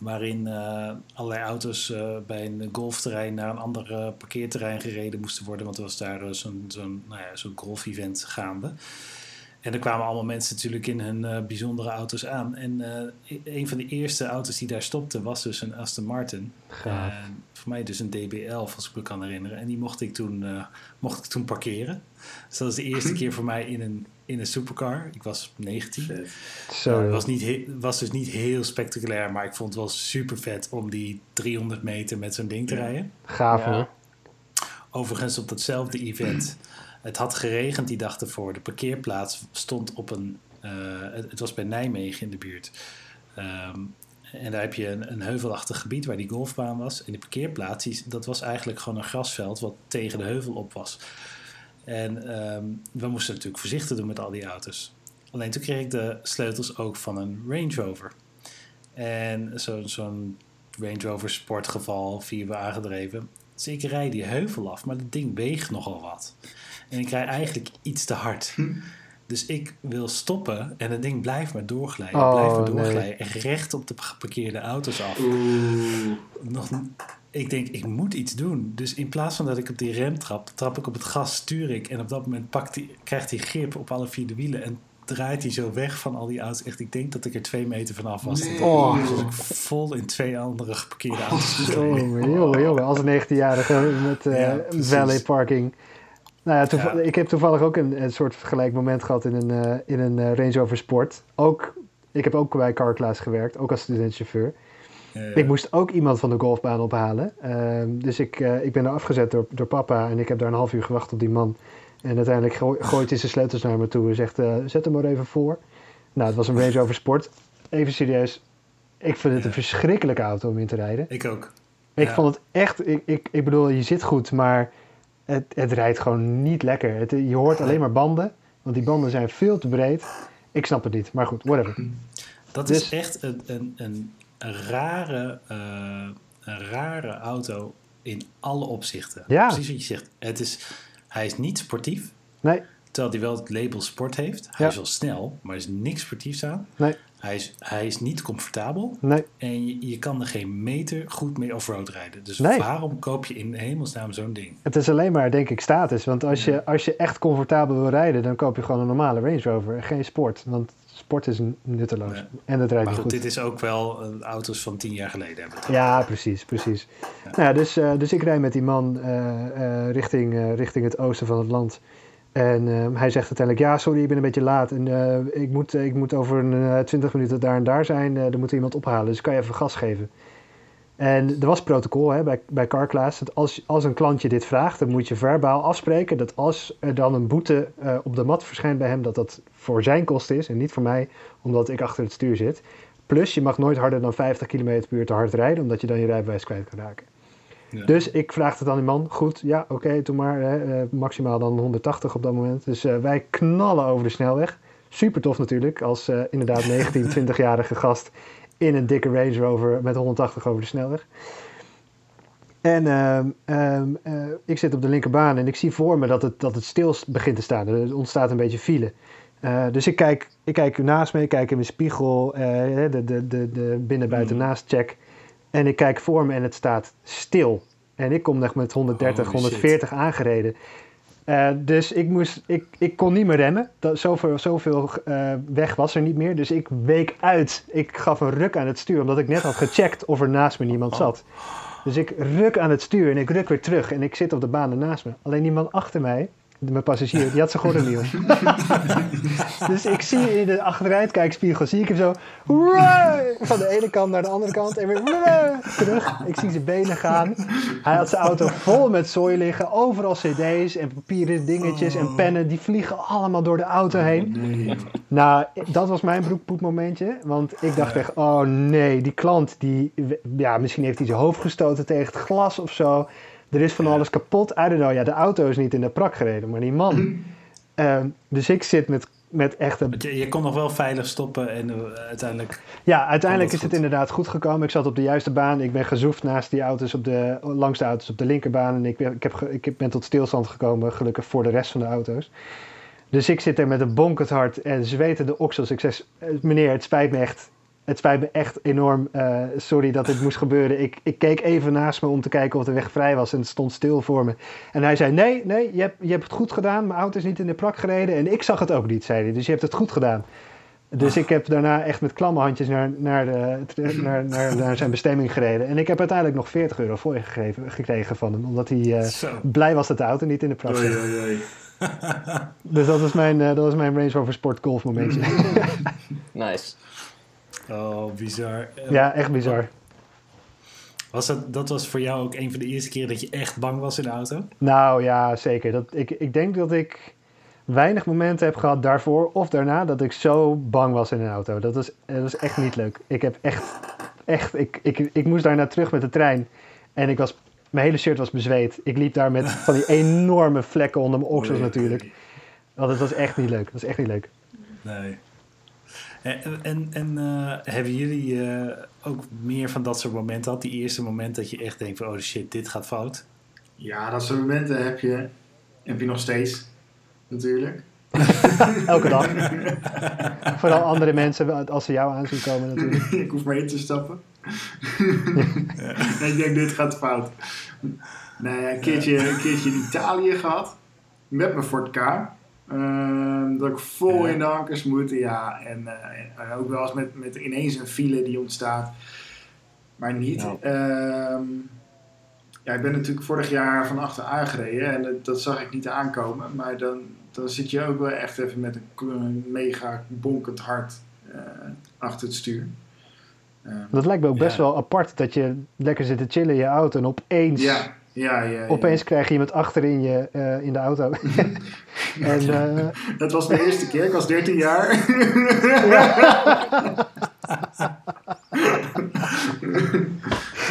waarin eh, allerlei auto's eh, bij een golfterrein naar een ander parkeerterrein gereden moesten worden. Want er was daar zo'n zo'n nou ja, zo'n golf-event gaande. En er kwamen allemaal mensen natuurlijk in hun eh, bijzondere auto's aan. En eh, een van de eerste auto's die daar stopte was dus een Aston Martin. En voor mij dus een DB11, als ik me kan herinneren. En die mocht ik toen, eh, mocht ik toen parkeren. Dus dat was de eerste keer voor mij in een, in een supercar. Ik was 19. Vet. Zo. Was, niet was dus niet heel spectaculair, maar ik vond het wel super vet om die 300 meter met zo'n ding te rijden. Gaaf Ja. Overigens op datzelfde event. Het had geregend die dag ervoor. De parkeerplaats stond op een. eh, het, was bij Nijmegen in de buurt. Ehm, en daar heb je een, een heuvelachtig gebied waar die golfbaan was. En die parkeerplaats, dat was eigenlijk gewoon een grasveld wat tegen de heuvel op was. En ehm, we moesten natuurlijk voorzichtig doen met al die auto's. Alleen toen kreeg ik de sleutels ook van een Range Rover. En zo- zo'n Range Rover sportgeval, vier aangedreven. Dus ik rijd die heuvel af, maar dat ding weegt nogal wat. En ik rijd eigenlijk iets te hard. Dus ik wil stoppen en het ding blijft maar doorglijden. Oh, blijft maar nee. doorglijden. En recht op de geparkeerde auto's af. Oeh. Nog, ik denk, ik moet iets doen. Dus in plaats van dat ik op die rem trap, trap ik op het gas, stuur ik. En op dat moment pakt die, krijgt hij grip op alle vier de wielen. En draait hij zo weg van al die auto's. Echt, ik denk dat ik er twee meter vanaf was. Nee. Oh. Dus ik vol in twee andere geparkeerde auto's gereden. Jongen, jongen, jongen. Als 19-jarige met eh Ja, valet parking. Nou ja, toeval- Ja. ik heb toevallig ook een, een soort vergelijk moment gehad in een, eh, in een eh, Range Rover Sport. Ook, ik heb ook bij Carclass gewerkt, ook als studentchauffeur. Ik moest ook iemand van de golfbaan ophalen. Ehm, dus ik, eh, ik ben er afgezet door, door papa en ik heb daar een half uur gewacht op die man. En uiteindelijk gooi- gooit hij zijn sleutels naar me toe en zegt, eh, zet hem maar even voor. Nou, het was een Range Rover Sport. Even serieus, Ik vind het Ja. een verschrikkelijke auto om in te rijden. Ik ook. Ik Ja. vond het echt, ik, ik, ik bedoel, je zit goed, maar het, het rijdt gewoon niet lekker. Het, je hoort alleen maar banden, want die banden zijn veel te breed. Ik snap het niet, maar goed, whatever. Dat Dus- is echt een, een, een, een rare, eh, een rare auto in alle opzichten. Ja. Precies wat je zegt. Het is, hij is niet sportief, Nee, terwijl hij wel het label sport heeft. Hij Ja. is wel snel, maar er is niks sportiefs aan. nee, Hij is, hij is niet comfortabel nee. en je, je kan er geen meter goed mee offroad rijden. Dus Nee. waarom koop je in hemelsnaam zo'n ding? Het is alleen maar, denk ik, status. Want als je, als je echt comfortabel wil rijden, dan koop je gewoon een normale Range Rover. Geen sport, want sport is nutteloos. Nee. En dat rijdt Maar goed, goed. dit is ook wel eh, auto's van tien jaar geleden hebben. Ja, precies, precies. Ja. Nou dus, eh, dus ik rijd met die man eh, richting, richting het oosten van het land. En hij zegt uiteindelijk, ja, sorry, ik ben een beetje laat. En ik, moet, ik moet over een twintig minuten daar en daar zijn. Er moet iemand ophalen, dus kan je even gas geven. En er was protocol hè, bij, bij CarClass. Dat als, als een klantje dit vraagt, dan moet je verbaal afspreken... dat als er dan een boete eh, op de mat verschijnt bij hem... dat dat voor zijn kosten is en niet voor mij, omdat ik achter het stuur zit. Plus, je mag nooit harder dan 50 km per uur te hard rijden... omdat je dan je rijbewijs kwijt kan raken. Ja. Dus ik vraag het aan die man. Goed, ja, oké, doe maar. Hè, eh, maximaal dan 180 op dat moment. Dus eh, wij knallen over de snelweg. Super tof natuurlijk, als inderdaad 19, 20-jarige gast in een dikke Range Rover met 180 over de snelweg. En ehm, ehm, eh, ik zit op de linkerbaan en ik zie voor me dat het, dat het stil begint te staan. Er ontstaat een beetje file. Eh, dus ik kijk, ik kijk naast me, ik kijk in mijn spiegel, eh, de, de, de, de binnen-buiten Mhm. naast check. En ik kijk voor me en het staat stil. En ik kom echt met 130, Holy shit. 140 aangereden. Eh, dus ik, moest, ik, ik kon niet meer remmen. Dat, zoveel zoveel eh, weg was er niet meer. Dus ik week uit. Ik gaf een ruk aan het stuur, omdat ik net had gecheckt of er naast me niemand zat. Dus ik ruk aan het stuur en ik ruk weer terug. En ik zit op de baan ernaast me. Alleen die man achter mij, mijn passagier, die had zijn gordel niet dus ik zie in de achteruitkijkspiegel, zie ik hem zo van de ene kant naar de andere kant en weer terug. Ik zie zijn benen gaan. Hij had zijn auto vol met zooi liggen. Overal cd's en papieren dingetjes en pennen. Die vliegen allemaal door de auto heen. Nee. Nou, dat was mijn broekpoepmomentje. Want ik dacht echt, oh nee, die klant, die, ja, misschien heeft hij zijn hoofd gestoten tegen het glas of zo. Er is van alles kapot. I don't know. Ja, de auto is niet in de prak gereden, maar die man. Ehm, dus ik zit met, met echt een Je, je kon nog wel veilig stoppen en eh, uiteindelijk... Ja, uiteindelijk is het inderdaad goed gekomen. Ik zat op de juiste baan. Ik ben gezoefd naast die auto's op de, langs de auto's op de linkerbaan. En ik, ben- ik, heb, ik ben tot stilstand gekomen, gelukkig voor de rest van de auto's. Dus ik zit er met een bonkend hart en zwetende oksels. Ik zeg, "Eh, meneer, het spijt me echt. Het spijt me echt enorm. Eh, sorry dat dit moest gebeuren. Ik, ik keek even naast me om te kijken of de weg vrij was en het stond stil voor me. En hij zei, nee, nee, je hebt, je hebt het goed gedaan. Mijn auto is niet in de prak gereden en ik zag het ook niet, zei hij. Dus je hebt het goed gedaan. Dus ik heb daarna echt met klamme handjes naar, naar, de, naar, naar, naar zijn bestemming gereden. En ik heb uiteindelijk nog 40 euro voor je gegeven, gekregen van hem. Omdat hij eh, blij was dat de auto niet in de prak zat. oei. Dus dat was mijn, eh, dat was mijn Range Rover Sport Golf momentje. Nice. Oh, bizar. Ja, echt bizar. Was dat, dat was voor jou ook een van de eerste keren dat je echt bang was in de auto? Nou ja, zeker. Dat, ik, ik denk dat ik weinig momenten heb gehad daarvoor of daarna dat ik zo bang was in een auto. Dat was, dat was echt niet leuk. Ik heb echt, echt, ik, ik, ik moest daarna terug met de trein en ik was, mijn hele shirt was bezweet. Ik liep daar met van die enorme vlekken onder mijn oksels natuurlijk. Want het was echt niet leuk. Dat was echt niet leuk. Nee. En, en, en eh, hebben jullie eh, ook meer van dat soort momenten gehad? Die eerste moment dat je echt denkt van, oh shit, dit gaat fout. Ja, dat soort momenten heb je, heb je nog steeds. Natuurlijk. Elke dag. Vooral andere mensen als ze jou aanzien komen natuurlijk. ik hoef maar in te stappen. ik denk, dit gaat fout. Nee, een keertje, een keertje in Italië gehad. Met mijn Ford K. Ehm, dat ik vol Ja. in de ankers moet. Ja, en eh, en ook wel eens met, met ineens een file die ontstaat. Maar niet. Ja. Ehm, ja, ik ben natuurlijk vorig jaar van achter aangereden. En dat, dat zag ik niet aankomen. Maar dan, dan zit je ook wel echt even met een, mega bonkend hart eh, achter het stuur. Ehm, Dat lijkt me ook best Ja. wel apart dat je lekker zit te chillen in je auto en opeens... ja, ja, ja, ja. Opeens krijg je iemand achterin je eh, in de auto. en, eh, Dat was de eerste keer. Ik was 13 jaar.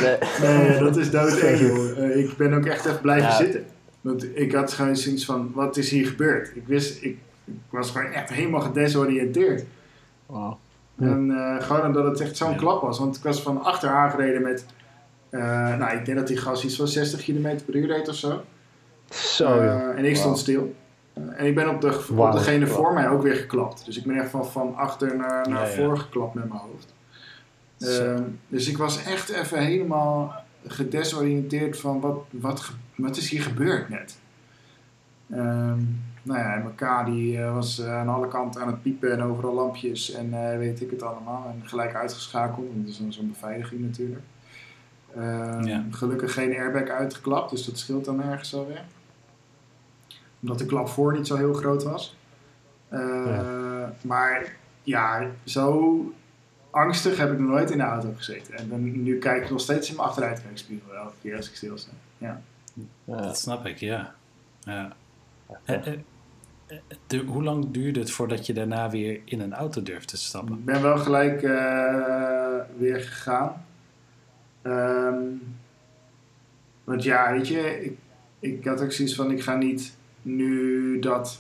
Nee. Nee, dat is dood joh. Eh, ik ben ook echt even blijven Ja. zitten. Want ik had gewoon zoiets van, wat is hier gebeurd? Ik wist, ik, ik was gewoon echt helemaal gedesoriënteerd. Wow. Ja. En eh, gewoon omdat het echt zo'n Ja. klap was. Want ik was van achter aangereden met, nou ik denk dat die gas iets van 60 km per uur reed of zo. Zo, Eh, en ik stond stil. Eh, en ik ben op, de, op degene voor mij ook weer geklapt. Dus ik ben echt van, van achter naar, naar Ja, ja. voor geklapt met mijn hoofd. Ehm, dus ik was echt even helemaal gedesoriënteerd van wat, wat, wat is hier gebeurd net. Ehm, nou ja, en elkaar die eh, was eh, aan alle kanten aan het piepen en overal lampjes en eh, weet ik het allemaal. En gelijk uitgeschakeld, want dat is zo'n beveiliging natuurlijk. Ehm, Ja. Gelukkig geen airbag uitgeklapt, dus dat scheelt dan ergens alweer. Omdat de klap voor niet zo heel groot was. Eh, Maar ja, zo angstig heb ik nog nooit in de auto gezeten. En dan, nu kijk ik nog steeds in mijn achteruitkijkspiegel elke keer als ik stilsta. Ja. Ja. Dat snap ik, ja. eh, eh, du- hoe lang duurde het voordat je daarna weer in een auto durfde te stappen? Ik ben wel gelijk eh, weer gegaan. Ehm, want ja, weet je, ik, ik had ook zoiets van, ik ga niet nu dat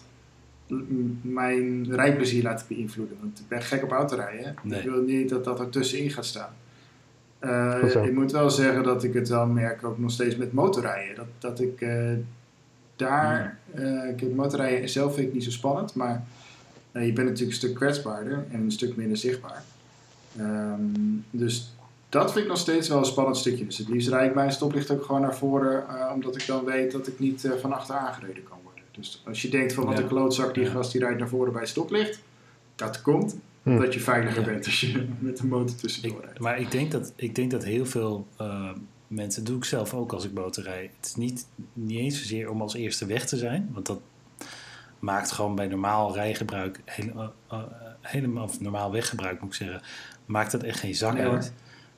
mijn rijplezier laten beïnvloeden. Want ik ben gek op autorijden. Nee. Ik wil niet dat dat er tussenin gaat staan. Eh, zo. ik moet wel zeggen dat ik het wel merk, ook nog steeds met motorrijden. Dat, dat ik eh, daar, eh ik heb motorrijden zelf vind ik niet zo spannend, maar eh, je bent natuurlijk een stuk kwetsbaarder en een stuk minder zichtbaar. Ehm, dus dat vind ik nog steeds wel een spannend stukje. Dus het liefst rijd ik mijn stoplicht ook gewoon naar voren, eh, omdat ik dan weet dat ik niet eh, van achter aangereden kan worden. Dus als je denkt van wat Ja. een klootzak, die Ja. gast die rijdt naar voren bij het stoplicht, dat komt Hm. dat je veiliger Ja. bent als je met de motor tussendoor rijdt. maar ik denk, dat, ik denk dat heel veel eh, mensen, doe ik zelf ook als ik boten rijd. Het is niet, niet eens zozeer om als eerste weg te zijn, want dat maakt gewoon bij normaal rijgebruik, hele- eh, helemaal, of normaal weggebruik moet ik zeggen, maakt dat echt geen zak Nee, hoor. uit.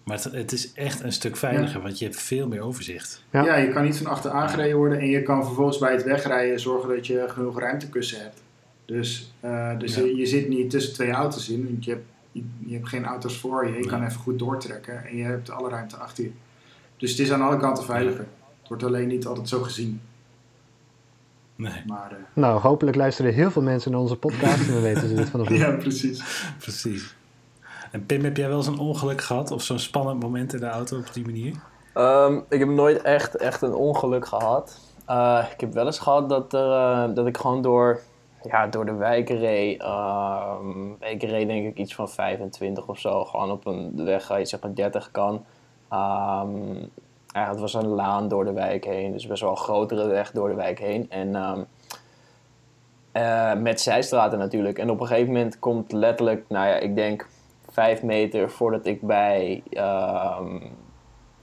Maar het, het is echt een stuk veiliger, want je hebt veel meer overzicht. Ja. Ja. je kan niet van achter aangereden worden en je kan vervolgens bij het wegrijden zorgen dat je genoeg ruimtekussen hebt. Dus, eh, dus Ja. je, je zit niet tussen twee auto's in, want je hebt, je, je hebt geen auto's voor je. Je kan even goed doortrekken en je hebt alle ruimte achter je. Dus het is aan alle kanten veiliger. Het wordt alleen niet altijd zo gezien. Nee, Maar eh, Nou, hopelijk luisteren heel veel mensen naar onze podcast en dan weten ze dit vanaf nu. ja, precies. precies. En Pim, heb jij wel eens een ongeluk gehad of zo'n spannend moment in de auto op die manier? Ehm, ik heb nooit echt, echt een ongeluk gehad. Eh, ik heb wel eens gehad dat, er, eh, dat ik gewoon door, ja, door de wijk reed. Ehm, ik reed denk ik iets van 25 of zo. Gewoon op een weg waar je zeg maar 30 kan. Ja, het was een laan door de wijk heen. Dus best wel een grotere weg door de wijk heen. En eh, met zijstraten natuurlijk. En op een gegeven moment komt letterlijk, nou ja, ik denk vijf meter voordat ik bij, ehm,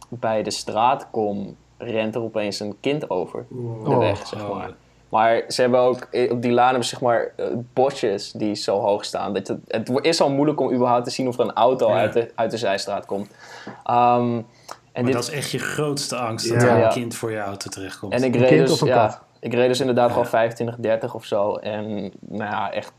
bij de straat kom, rent er opeens een kind over Wow. de Oh. weg, zeg Oh. maar. Maar ze hebben ook, eh, op die laan hebben ze zeg maar eh, bosjes die zo hoog staan. Dat het, het is al moeilijk om überhaupt te zien of er een auto Ja. uit, de, uit de zijstraat komt. Ehm, en Maar dit, dat is echt je grootste angst, dat er een kind voor je auto terechtkomt. en ik Een reed kind dus, of een ja, kat? ik reed dus inderdaad Ja. gewoon 25, 30 of zo. En nou ja, echt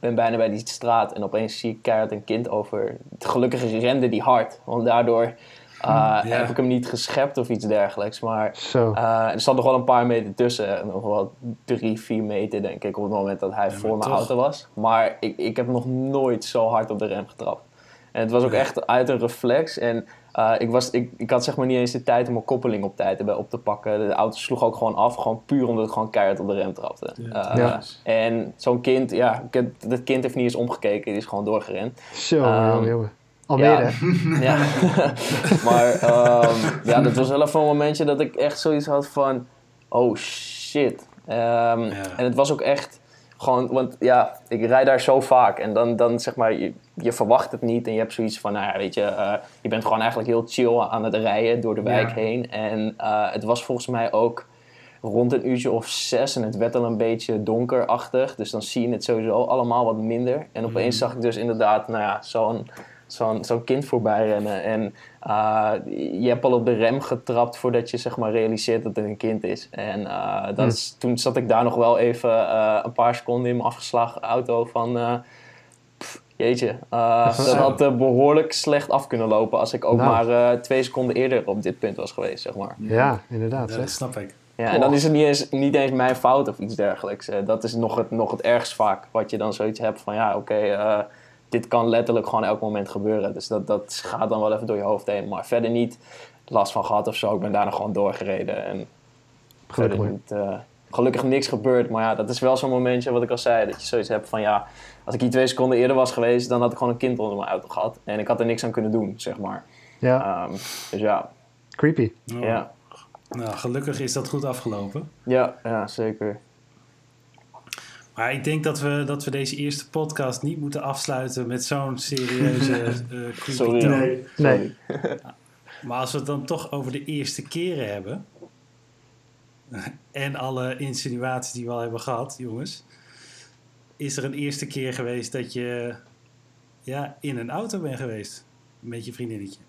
ben bijna bij die straat. En opeens zie ik keihard een kind over. Gelukkig rende die hard. Want daardoor eh, heb ik hem niet geschept of iets dergelijks. Maar eh, er zat nog wel een paar meter tussen. Nog wel drie, vier meter denk ik. Op het moment dat hij voor mijn toch. auto was. Maar ik, ik heb nog nooit zo hard op de rem getrapt. En het was ook echt uit een reflex. En eh, ik, was, ik, ik had zeg maar niet eens de tijd om mijn koppeling op tijd erbij op te pakken. De auto sloeg ook gewoon af. Gewoon puur omdat ik gewoon keihard op de rem trapte. Ja. Eh, Ja. En zo'n kind, ja, dat kind heeft niet eens omgekeken. Die is gewoon doorgerend. Zo, ehm, jongen, jongen. Almere, ja. hè? Ja, maar ehm, ja, dat was wel even een momentje dat ik echt zoiets had van, oh shit. Ehm, En het was ook echt gewoon, want ja, ik rijd daar zo vaak en dan, dan zeg maar, je, je verwacht het niet en je hebt zoiets van, nou ja, weet je, eh, je bent gewoon eigenlijk heel chill aan het rijden door de wijk Ja. heen. En eh, het was volgens mij ook rond een uurtje of zes en het werd al een beetje donkerachtig. Dus dan zie je het sowieso allemaal wat minder. En opeens zag ik dus inderdaad, nou ja, zo'n zo'n zo'n kind voorbij rennen. En eh, je hebt al op de rem getrapt voordat je zeg maar realiseert dat het een kind is. En eh, dat Hm. is, toen zat ik daar nog wel even eh, een paar seconden in mijn afgeslagen auto van... eh, pff, Jeetje, uh, dat had uh, behoorlijk slecht af kunnen lopen als ik ook nou. maar uh, twee seconden eerder op dit punt was geweest, zeg maar. Ja, inderdaad. Ja, dat snap ik. Ja, en dan is het niet eens, niet eens mijn fout of iets dergelijks. dat is nog het, nog het ergst vaak, wat je dan zoiets hebt van ja, oké, okay, dit kan letterlijk gewoon elk moment gebeuren. Dus dat, dat gaat dan wel even door je hoofd heen, maar verder niet last van gehad of zo. Ik ben daar nog gewoon doorgereden en gelukkig, niet, gelukkig niks gebeurd. Maar ja, dat is wel zo'n momentje wat ik al zei, dat je zoiets hebt van ja als ik hier twee seconden eerder was geweest, dan had ik gewoon een kind onder mijn auto gehad. En ik had er niks aan kunnen doen, zeg maar. Ja. Um, dus ja. Creepy. Oh. Ja. Nou, gelukkig is dat goed afgelopen. Ja, ja zeker. Maar ik denk dat we, dat we deze eerste podcast niet moeten afsluiten met zo'n serieuze uh, Sorry. Nee. Nee. Maar als we het dan toch over de eerste keren hebben... en alle insinuaties die we al hebben gehad, jongens... is er een eerste keer geweest dat je ja, in een auto bent geweest met je vriendinnetje?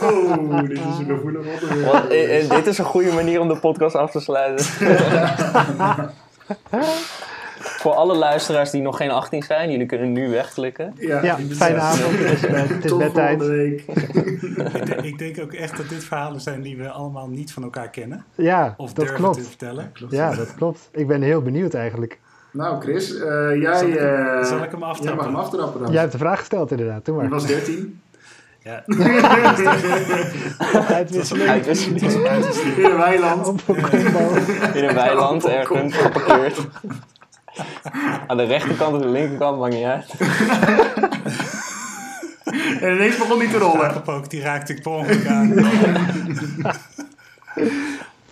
Oh, dit is een gevoelig onderwerp. Dit is een goede manier om de podcast af te sluiten. Voor alle luisteraars die nog geen 18 zijn, jullie kunnen nu wegklikken. Ja, Ja, fijne avond. Het is, bed- het is bedtijd. volgende week. ik, denk, ik denk ook echt dat dit verhalen zijn die we allemaal niet van elkaar kennen. Ja, Of dat durven klopt. te vertellen. Ja, dat klopt. Ik ben heel benieuwd eigenlijk. Nou, Chris, eh, jij, Zal ik hem- eh, zal ik hem jij aftrappen? mag hem aftrappen dan. Jij hebt de vraag gesteld inderdaad. Doe Je maar. was 13. Ja, Uitwisseling. Uitwisseling. In een weiland. Op een combo. In een weiland ergens geparkeerd. Aan de rechterkant of de linkerkant, maakt niet uit. En ineens begon hij te rollen. Aangepakt, die raakte ik per ongeluk aan.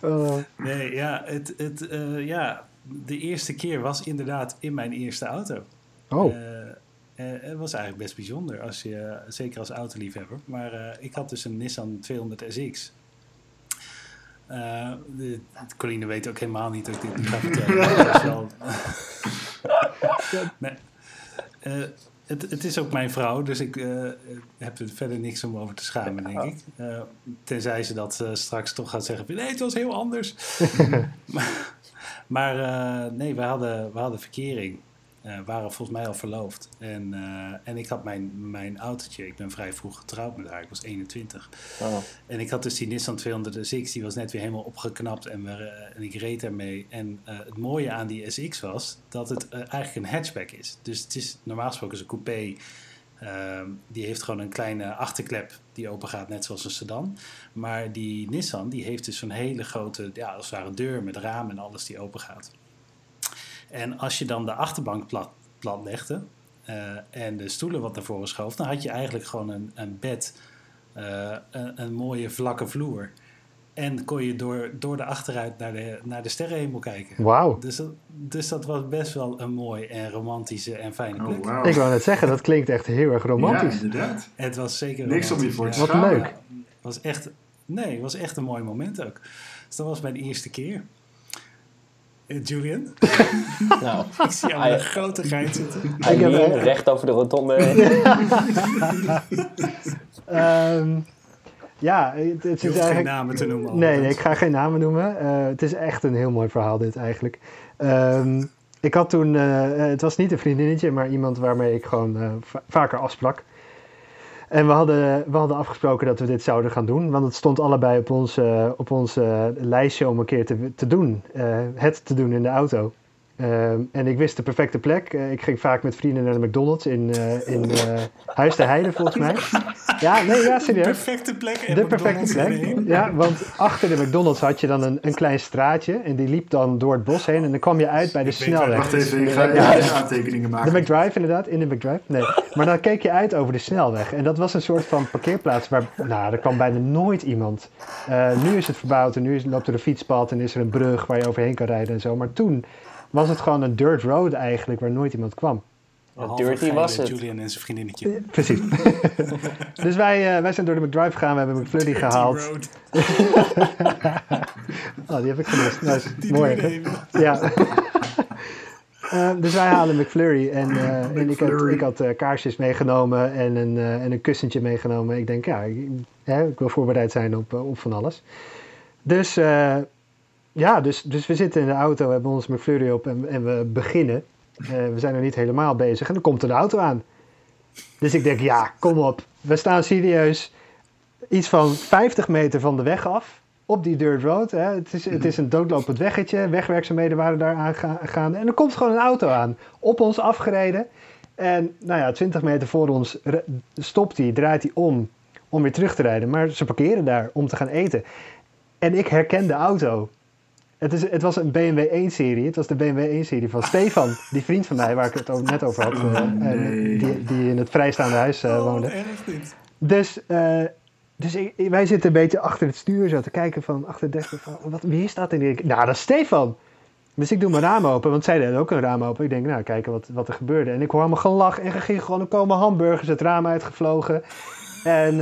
Oh, Nee, ja, het, het, eh, ja, de eerste keer was inderdaad in mijn eerste auto. oh. Eh, het was eigenlijk best bijzonder, als je, zeker als autoliefhebber. Maar eh, ik had dus een Nissan 200 SX. Eh, de, Coline weet ook helemaal niet dat ik dit nu ga vertellen. nee. Eh, het, het is ook mijn vrouw, dus ik eh, heb er verder niks om over te schamen, denk ik. Eh, tenzij ze dat eh, straks toch gaat zeggen: nee, het was heel anders. maar maar eh, nee, we hadden, we hadden verkering. Eh, waren volgens mij al verloofd. En, eh, en ik had mijn, mijn autootje. Ik ben vrij vroeg getrouwd met haar. Ik was 21. Oh. En ik had dus die Nissan 200SX. Die was net weer helemaal opgeknapt. En, we, eh, en ik reed ermee. En het mooie aan die SX was dat het eigenlijk een hatchback is. Dus het is normaal gesproken is een coupé. Ehm, die heeft gewoon een kleine achterklep die open gaat, net zoals een sedan. Maar die Nissan die heeft dus zo'n hele grote, ja, als het ware deur met raam en alles die open gaat. En als je dan de achterbank plat, plat legde eh, en de stoelen wat naar voren schoof, dan had je eigenlijk gewoon een, een bed, eh, een, een mooie vlakke vloer. En kon je door, door de achteruit naar de, naar de sterrenhemel kijken. Wauw. Dus dat, dus dat was best wel een mooi en romantische en fijne plek. Oh, wauw. Ik wou net zeggen, dat klinkt echt heel erg Ja, romantisch. inderdaad. Het was zeker Niks om je voor te ja. Wat leuk. was echt, nee, het was echt een mooi moment ook. Dus dat was mijn eerste keer. Eh, Julian, Nou, ik zie jou een grote gein zitten. hij heb, recht over de rotonde heen. Ehm, ja, het, het Je is hoeft geen eigenlijk... namen te noemen. Nee, nee, ik ga geen namen noemen. Eh, het is echt een heel mooi verhaal dit eigenlijk. Ehm, ik had toen, eh, het was niet een vriendinnetje, maar iemand waarmee ik gewoon eh, va- vaker afsprak. En we hadden, we hadden afgesproken dat we dit zouden gaan doen, want het stond allebei op ons, op ons lijstje om een keer te, te doen. eh, het te doen in de auto. Ehm, en ik wist de perfecte plek. Eh, ik ging vaak met vrienden naar de McDonald's in, eh, in eh, Huis de Heide, volgens mij. Ja, nee, ja, serieus. Perfecte plek. en De perfecte McDonald's plek. Ja, want achter de McDonald's had je dan een, een klein straatje. En die liep dan door het bos heen. En dan kwam je uit bij de Ik snelweg. Wacht even, ik ga Ja. even aantekeningen De maken. McDrive inderdaad, in de McDrive. Nee, maar dan keek je uit over de snelweg. En dat was een soort van parkeerplaats waar, nou, er kwam bijna nooit iemand. Eh, nu is het verbouwd en nu is, loopt er een fietspad en is er een brug waar je overheen kan rijden en zo. Maar toen was het gewoon een dirt road eigenlijk waar nooit iemand kwam. Dirty was het. Julian en zijn vriendinnetje. Precies. dus wij, eh, wij zijn door de McDrive gegaan, we hebben McFlurry gehaald. Road. Oh, die heb ik gemist. Nice. Die Mooi. Ja. Eh, dus wij halen McFlurry en, eh, en ik had, ik had eh, kaarsjes meegenomen en een, eh, en een kussentje meegenomen. Ik denk, ja, ik, hè, ik wil voorbereid zijn op, eh, op van alles. Dus eh, ja, dus, dus we zitten in de auto, hebben ons McFlurry op en, en we beginnen. Eh, we zijn er niet helemaal bezig. En dan komt er een auto aan. Dus ik denk, ja, kom op. We staan serieus iets van 50 meter van de weg af. Op die dirt road. Hè. Het, is, het is een doodlopend weggetje. Wegwerkzaamheden waren daar aangaande. En er komt gewoon een auto aan. Op ons afgereden. En nou ja, 20 meter voor ons stopt hij, draait hij om. Om weer terug te rijden. Maar ze parkeren daar om te gaan eten. En ik herken de auto. Het, is, het was een BMW 1-serie. Het was de BMW 1-serie van Stefan, die vriend van mij waar ik het net over had. eh, en die, die in het vrijstaande huis eh, woonde. Oh, erg niet. Dus, eh, dus ik- wij zitten een beetje achter het stuur zo te kijken van achter het desk. Van, wat, wie is dat? En ik, nou, dat is Stefan. Dus ik doe mijn raam open, want zij deden ook een raam open. Ik denk, nou, kijken wat, wat er gebeurde. En ik hoor allemaal gelach en gegil. Er komen hamburgers het raam uitgevlogen. En,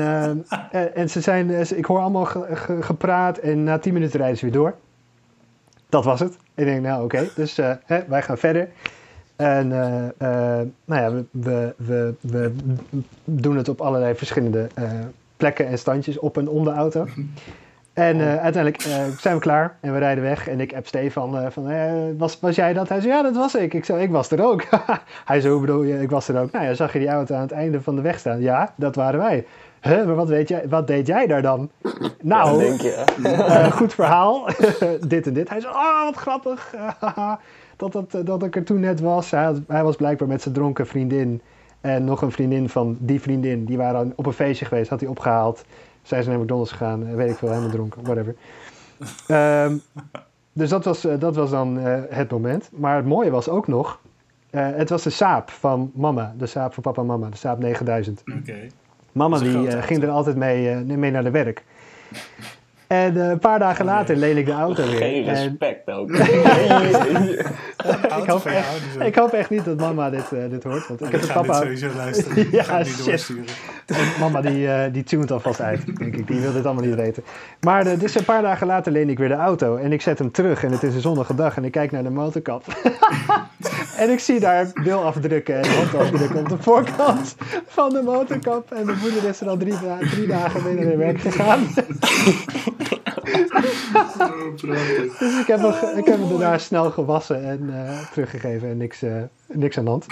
en, en ze zijn, ik hoor allemaal ge- ge- gepraat. En na tien minuten rijden ze weer door. Dat was het. Ik denk, nou oké, dus eh, hè, wij gaan verder. En eh, eh, nou ja, we, we, we, we doen het op allerlei verschillende plekken en standjes op en om de auto. En uiteindelijk zijn we klaar en we rijden weg. En ik app Stefan van, was, was jij dat? Hij zei, ja, dat was ik. Ik zei, ik was er ook. Hij zei, hoe bedoel je, ik was er ook. Nou ja, zag je die auto aan het einde van de weg staan? Ja, dat waren wij. Huh, maar wat, weet jij, wat deed jij daar dan? Nou, Dat denk je. hè? eh, goed verhaal. dit en dit. Hij zei, oh, wat grappig. dat, dat, dat ik er toen net was. Hij, had- hij was blijkbaar met zijn dronken vriendin. En nog een vriendin van die vriendin. Die waren op een feestje geweest. Had hij opgehaald. Zij zijn naar McDonald's gegaan. eh, Weet ik veel, helemaal dronken. Whatever. Ehm, dus dat was, eh, dat was dan eh, het moment. Maar het mooie was ook nog... eh, het was de Saab van mama. De Saab van papa en mama. De Saab 9000. Oké. Mama die eh, ging er altijd mee, eh, mee naar de werk. En eh, een paar dagen later leen ik de auto weer. Geen En respect ook. ik, hoop echt, ik hoop echt niet dat mama dit, eh, dit hoort. Want ik Ik heb het papa. sowieso luisteren. Ja, Ik ga het niet shit. mama die, eh die tunt alvast uit, denk ik. Die wil dit allemaal niet weten. Maar eh, dus een paar dagen later leen ik weer de auto. En ik zet hem terug. En het is een zonnige dag. En ik kijk naar de motorkap. en ik zie daar bilafdrukken en handafdrukken op de voorkant van de motorkap. En mijn moeder is er al drie, drie dagen mee naar werk gegaan. Oh, prachtig. Dus ik heb, ik heb hem daarna snel gewassen en eh, teruggegeven. En niks, eh, niks aan de hand.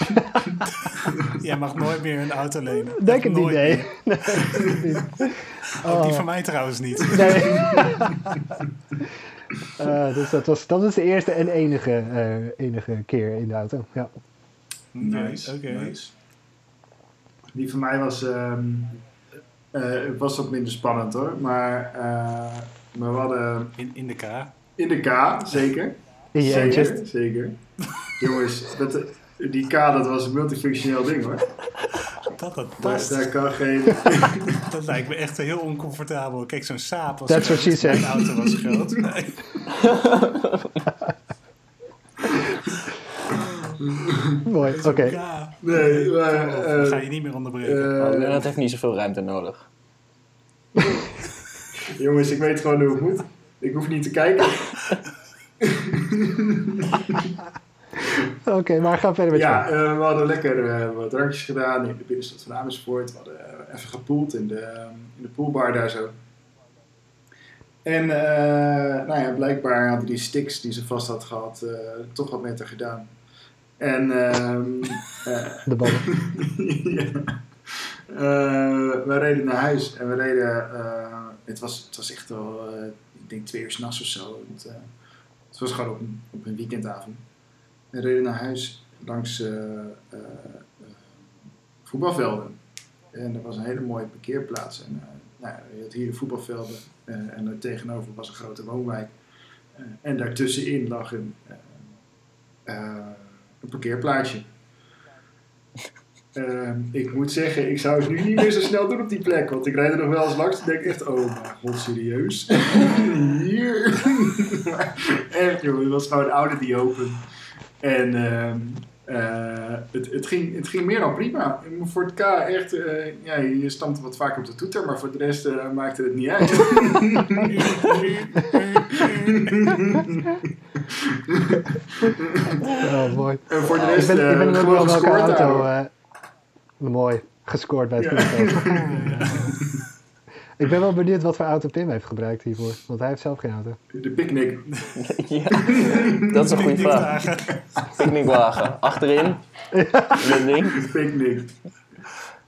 Jij mag nooit meer een auto lenen. Denk het niet, nee. Ook die Oh. van mij trouwens niet. Nee. Eh, dus dat was, dat was de eerste en enige, eh, enige keer in de auto. Ja. Nice, Oké. nice. Die van mij was, ehm, eh, was wat minder spannend hoor. Maar, eh, maar we hadden In, in de K. in de K, zeker. In je eentje. zeker, zeker. Jongens, dat, die K dat was een multifunctioneel ding hoor. Dat, dat Daar, past. daar kan geen... Dat lijkt me echt heel oncomfortabel. Kijk, zo'n saap was That's what groot. she said. Mijn auto was groot. Nee. Mooi, oké. Ja. Nee, maar... Eh, ga je niet meer onderbreken. eh, Oh, dat heeft niet zoveel ruimte nodig. Jongens, ik weet gewoon hoe het moet. Ik hoef niet te kijken. Oké, maar ga verder met Ja, je. eh, we hadden lekker eh, wat drankjes gedaan in de binnenstad van Amersfoort. We hadden eh, even gepoeld in de, ehm, in de poolbar daar zo. En nou ja, blijkbaar hadden die sticks die ze vast had gehad eh, toch wat met haar gedaan. En ehm, eh, De ballen. ja. We reden naar huis en we reden. Het, was, het was echt wel, eh, ik denk twee uur s'nachts of zo. Het, eh, het was gewoon op een, op een weekendavond. We reden naar huis langs eh, voetbalvelden. En er was een hele mooie parkeerplaats. En, nou, je had hier de voetbalvelden en er tegenover was een grote woonwijk. En daartussenin lag een, eh, een parkeerplaatsje. Ehm, ik moet zeggen, ik zou het nu niet meer zo snel doen op die plek. Want ik rijd er nog wel eens langs en denk echt, oh mijn god, serieus? Hier? echt joh, het was gewoon een oude die open. En ehm, eh, het, het, ging, het ging meer dan prima. Voor het K echt, eh, ja, je stamt wat vaker op de toeter, maar voor de rest eh, maakte het niet uit. Oh, mooi. en voor de Ik rest ben, ik ben eh, ook gewoon gescoord auto... mooi, gescoord bij het Ja. voetbal. Ik ben wel benieuwd wat voor auto Pim heeft gebruikt hiervoor. Want hij heeft zelf geen auto. De picknick. ja, dat is een goede vraag. Picknickwagen. Achterin. Dat ding. De picknick.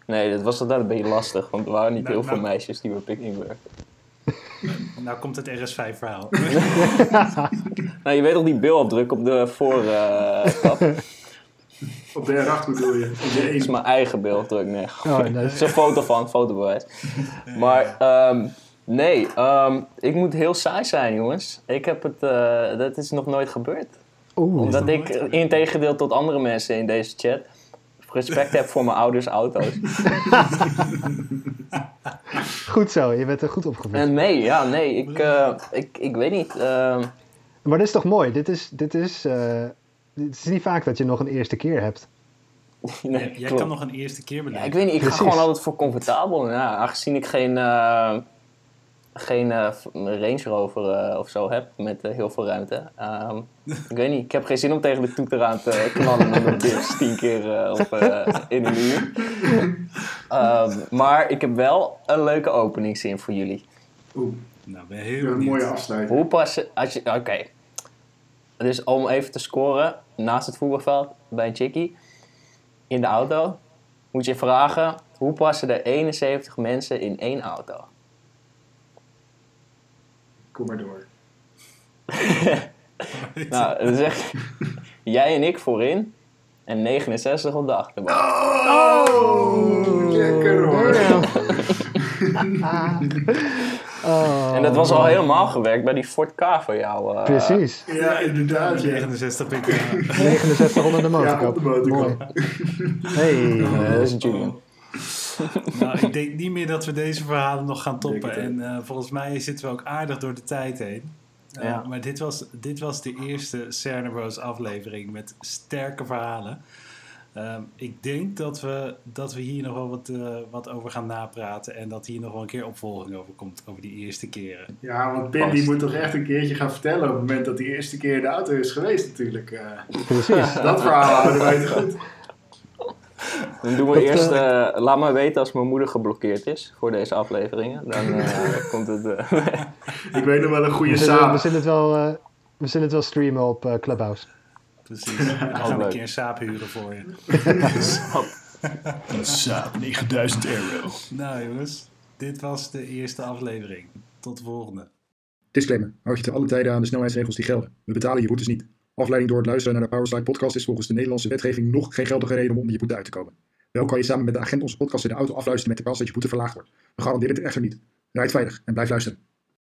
Nee, dat was altijd een beetje lastig. Want er waren niet Nou, heel veel nou. meisjes die bij picknick werken. Nou komt het RS5 verhaal. Nou, je weet toch die bilafdruk op de voorkap? dat Op de R8 bedoel je. Op de is 1. mijn eigen bilafdruk, nee. Oh, nee. is een foto van, fotobewijs. Maar ehm, nee, ehm, ik moet heel saai zijn, jongens. Ik heb het, eh, dat is nog nooit gebeurd. Oeh, Omdat ik, in tegendeel tot andere mensen in deze chat, respect heb voor mijn ouders' auto's. goed zo. Je bent er goed opgevoed. En nee, ja, nee, ik, eh, ik, ik weet niet. ehm, Maar dit is toch mooi? Dit is, dit is, eh, dit is niet vaak dat je nog een eerste keer hebt. nee, Jij, klopt. kan nog een eerste keer Ja, beleven. ik weet niet, ik Precies. ga gewoon altijd voor comfortabel. Ja, aangezien ik geen, eh, geen eh, Range Rover eh, of zo heb met heel veel ruimte. Ehm, ik weet niet, ik heb geen zin om tegen de toeter aan te knallen met een dips tien keer eh, op, eh, in een uur. Ehm, maar ik heb wel een leuke openingszin voor jullie. Oeh, Nou, ben je heel een mooie afsluiting. Hoe passen, als je, oké. Dus om even te scoren naast het voetbalveld bij een chickie in de auto, moet je vragen hoe passen er 71 mensen in één auto? Kom maar door. Nou, dan zeg jij en ik voorin en 69 op de achterbank. Oh, lekker hoor. Oh, En dat was al helemaal gewerkt bij die Ford K van jou. eh. Precies. Ja, inderdaad. Ja. 69 pk. 6900 de Ja, motorkap. op de motorkap. Mooi. Hey. Eh, dat is Julian. nou, ik denk niet meer dat we deze verhalen nog gaan toppen. En eh, volgens mij zitten we ook aardig door de tijd heen. Eh, Ja. Maar dit was, dit was de eerste Cernabros aflevering met sterke verhalen. Ehm, ik denk dat we, dat we hier nog wel wat, eh, wat over gaan napraten. En dat hier nog wel een keer opvolging over komt. Over die eerste keren. Ja, want Pim die moet toch echt een keertje gaan vertellen op het moment dat hij de eerste keer in de auto is geweest natuurlijk. eh. Precies. dat verhaal houden wij te goed. Dan doen we Dat, eerst, eh, laat maar weten als mijn moeder geblokkeerd is voor deze afleveringen. Dan eh, komt het. Ik weet nog wel een goede We zullen, we samen. zullen het wel, eh, we zullen het wel streamen op eh, Clubhouse. Precies. We gaan een keer een saap huren voor je. Een Saab 9000 euro. Nou jongens, dit was de eerste aflevering. Tot de volgende. Disclaimer. Houd je te alle tijden aan de snelheidsregels die gelden. We betalen je boetes niet. Afleiding door het luisteren naar de Powerslide podcast is volgens de Nederlandse wetgeving nog geen geldige reden om onder je boete uit te komen. Wel kan je samen met de agent onze podcast in de auto afluisteren met de kans dat je boete verlaagd wordt. We garanderen dit echter niet. Rijd veilig en blijf luisteren.